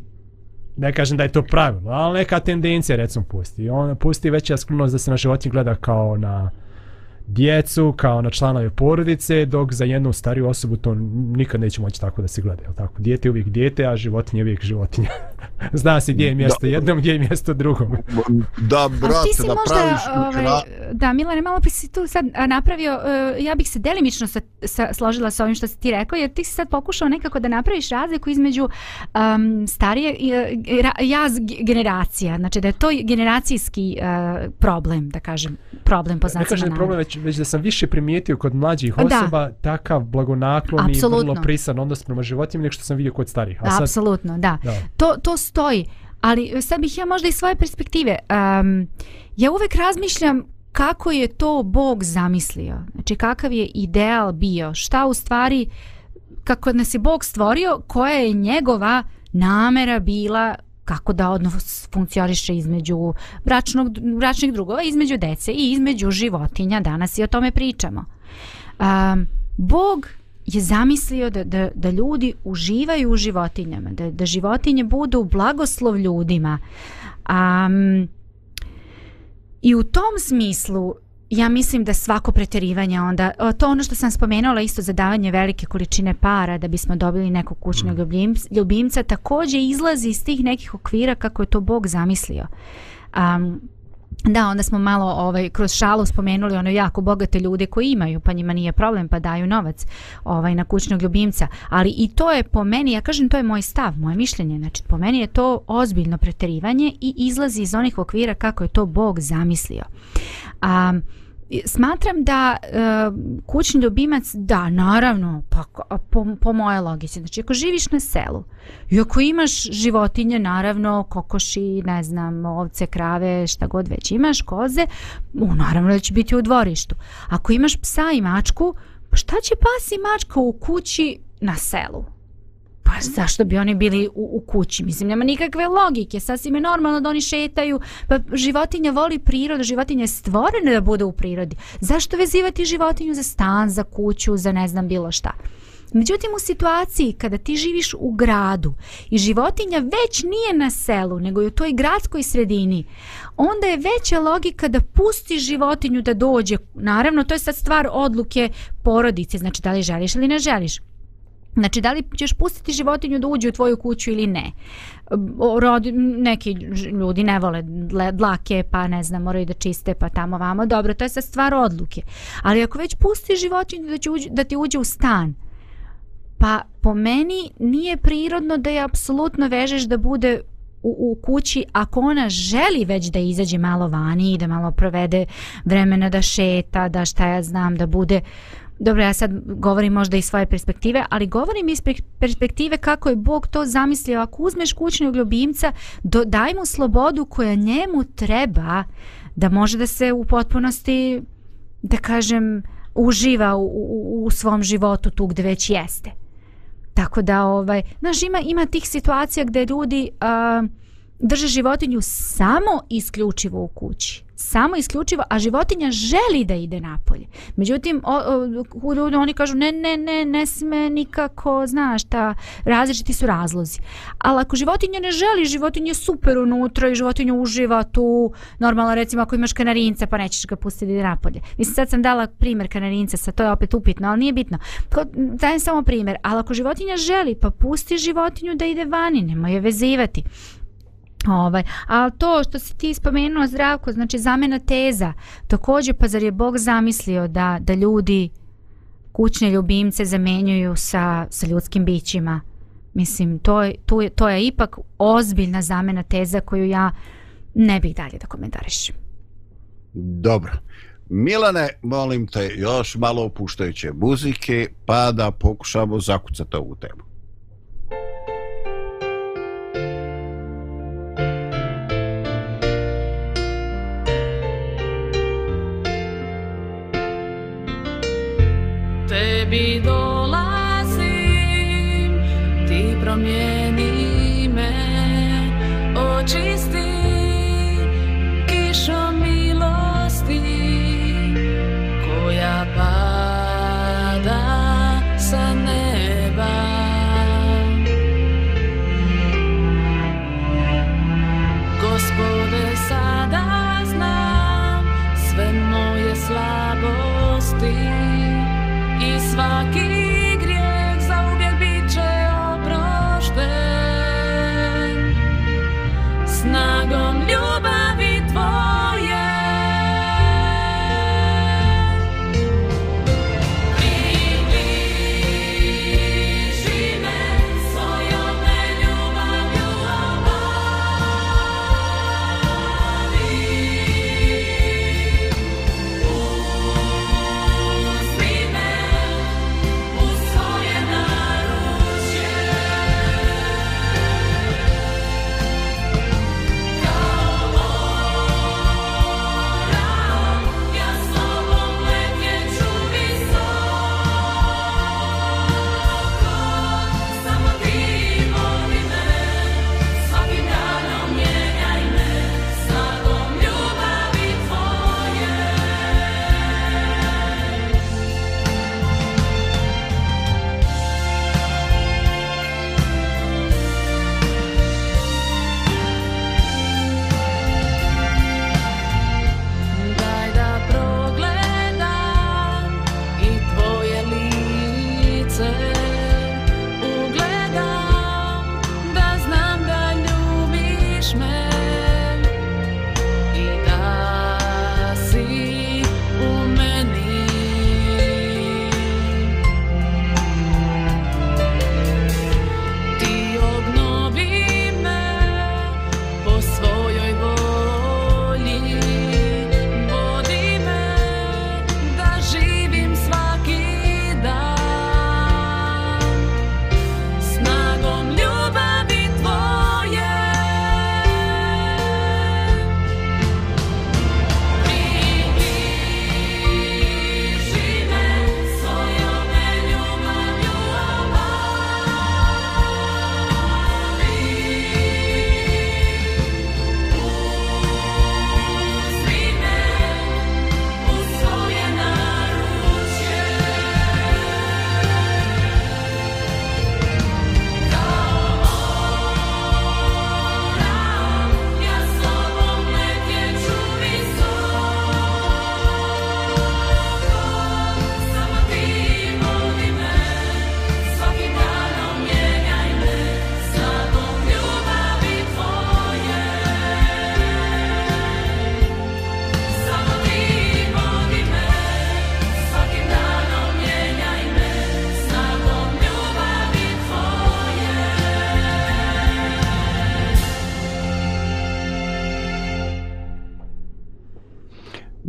ne kažem da je to pravilo, ali neka tendencija recimo postoji. On pusti veća sklonost da se na životinje gleda kao na djecu, kao na članove porodice, dok za jednu stariju osobu to nikad neće moći tako da se gleda, jel tako? Dijete je uvijek dijete, a životinje je uvijek životinja. Zna se gdje je mjesto Da. jednom, gdje je mjesto drugom. Da, brate, si da možda, praviš ovaj, da, Milane, malo prije si tu sad a, napravio, uh, ja bih se delimično sa, sa, složila sa ovim što si ti rekao, jer ti si sad pokušao nekako da napraviš razliku između um, starije i, ra- jaz ge- generacija, znači da je to generacijski uh, problem, da kažem, problem po Ne znacima kažem navoda. problem, već, već da sam više primijetio kod mlađih Da. osoba takav blagonaklon i vrlo prisan odnos prema životinjama nego što sam vidio kod starijih. A Da, sad, apsolutno, da. da. To, to stoji, ali sad bih ja možda iz svoje perspektive. Um, ja uvek razmišljam kako je to Bog zamislio. Znači kakav je ideal bio. Šta u stvari, kako nas je Bog stvorio, koja je njegova namera bila kako da odnos funkcioniše između bračnog, bračnih drugova, između dece i između životinja. Danas i o tome pričamo. Um, Bog je zamislio da, da, da ljudi uživaju u životinjama, da, da životinje budu blagoslov ljudima. Um, I u tom smislu ja mislim da svako preterivanje onda, to ono što sam spomenula isto za davanje velike količine para da bismo dobili nekog kućnog ljubimca, ljubimca također izlazi iz tih nekih okvira kako je to Bog zamislio. Um, Da, onda smo malo ovaj kroz šalu spomenuli ono jako bogate ljude koji imaju, pa njima nije problem, pa daju novac ovaj na kućnog ljubimca. Ali i to je po meni, ja kažem to je moj stav, moje mišljenje. Znači po meni je to ozbiljno preterivanje i izlazi iz onih okvira kako je to Bog zamislio. A smatram da e, kućni ljubimac da naravno pa po, po moje logici znači ako živiš na selu i ako imaš životinje naravno kokoši ne znam ovce krave šta god već imaš koze u, naravno da će biti u dvorištu. Ako imaš psa i mačku pa šta će pas i mačka u kući na selu? Pa zašto bi oni bili u, u kući? Mislim, nema nikakve logike. Sasvim je normalno da oni šetaju. Pa životinja voli prirodu, životinja je stvorena da bude u prirodi. Zašto vezivati životinju za stan, za kuću, za ne znam bilo šta? Međutim, u situaciji kada ti živiš u gradu i životinja već nije na selu, nego je u toj gradskoj sredini, onda je veća logika da pusti životinju da dođe. Naravno, to je sad stvar odluke porodice, znači da li želiš ili ne želiš. Znači, da li ćeš pustiti životinju da uđe u tvoju kuću ili ne? Rodi, neki ljudi ne vole dlake, pa ne znam, moraju da čiste, pa tamo vamo. Dobro, to je sad stvar odluke. Ali ako već pustiš životinju da, će uđe, da ti uđe u stan, pa po meni nije prirodno da je apsolutno vežeš da bude u, u kući ako ona želi već da izađe malo vani i da malo provede vremena da šeta, da šta ja znam, da bude dobro ja sad govorim možda iz svoje perspektive, ali govorim iz perspektive kako je Bog to zamislio. Ako uzmeš kućnog ljubimca, do, daj mu slobodu koja njemu treba da može da se u potpunosti, da kažem, uživa u, u, u svom životu tu gde već jeste. Tako da, ovaj, znaš, ima, ima tih situacija gde ljudi a, drže životinju samo isključivo u kući. Samo isključivo, a životinja želi da ide napolje. Međutim, o, o, ljudi, oni kažu, ne, ne, ne, ne sme nikako, znaš, ta, različiti su razlozi. Ali ako životinja ne želi, životinja je super unutra i životinja uživa tu, normalno recimo ako imaš kanarinca pa nećeš ga pustiti da ide napolje. Mislim, sad sam dala primjer kanarinca, sad to je opet upitno, ali nije bitno. Dajem samo primjer, ali ako životinja želi, pa pusti životinju da ide vani, nemoj je vezivati. Ovaj, a to što si ti spomenuo zdravko, znači zamena teza, također pa zar je Bog zamislio da, da ljudi kućne ljubimce zamenjuju sa, sa ljudskim bićima? Mislim, to je, to, je, to je ipak ozbiljna zamena teza koju ja ne bih dalje da komentarišem. Dobro. Milane, molim te, još malo opuštajuće muzike, pa da pokušamo zakucati ovu temu. Tebi dolazim, ti promijeni me, oči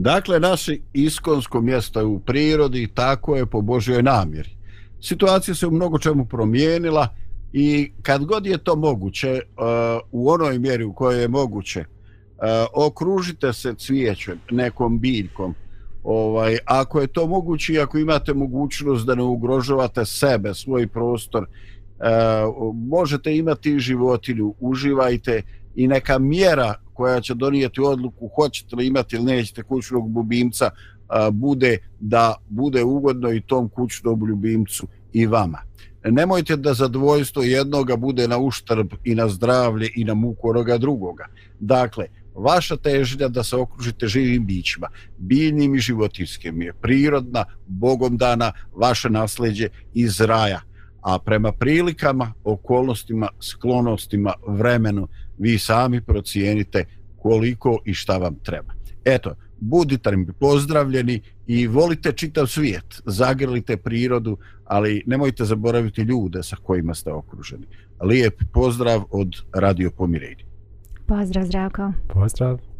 Dakle, naše iskonsko mjesto je u prirodi i tako je po Božjoj namjeri. Situacija se u mnogo čemu promijenila i kad god je to moguće, e, u onoj mjeri u kojoj je moguće, e, okružite se cvijećem, nekom biljkom. Ovaj, ako je to moguće i ako imate mogućnost da ne ugrožavate sebe, svoj prostor, e, možete imati životinju, uživajte i neka mjera koja će donijeti odluku hoćete li imati ili nećete kućnog ljubimca bude da bude ugodno i tom kućnom ljubimcu i vama. Nemojte da zadovoljstvo jednoga bude na uštrb i na zdravlje i na muku onoga drugoga. Dakle, vaša težnja da se okružite živim bićima, biljnim i životinskim je prirodna, bogom dana, vaše nasljeđe iz raja. A prema prilikama, okolnostima, sklonostima, vremenu, vi sami procijenite koliko i šta vam treba. Eto, budite mi pozdravljeni i volite čitav svijet, zagrlite prirodu, ali nemojte zaboraviti ljude sa kojima ste okruženi. Lijep pozdrav od Radio Pomirenja. Pozdrav, Zdravko. Pozdrav.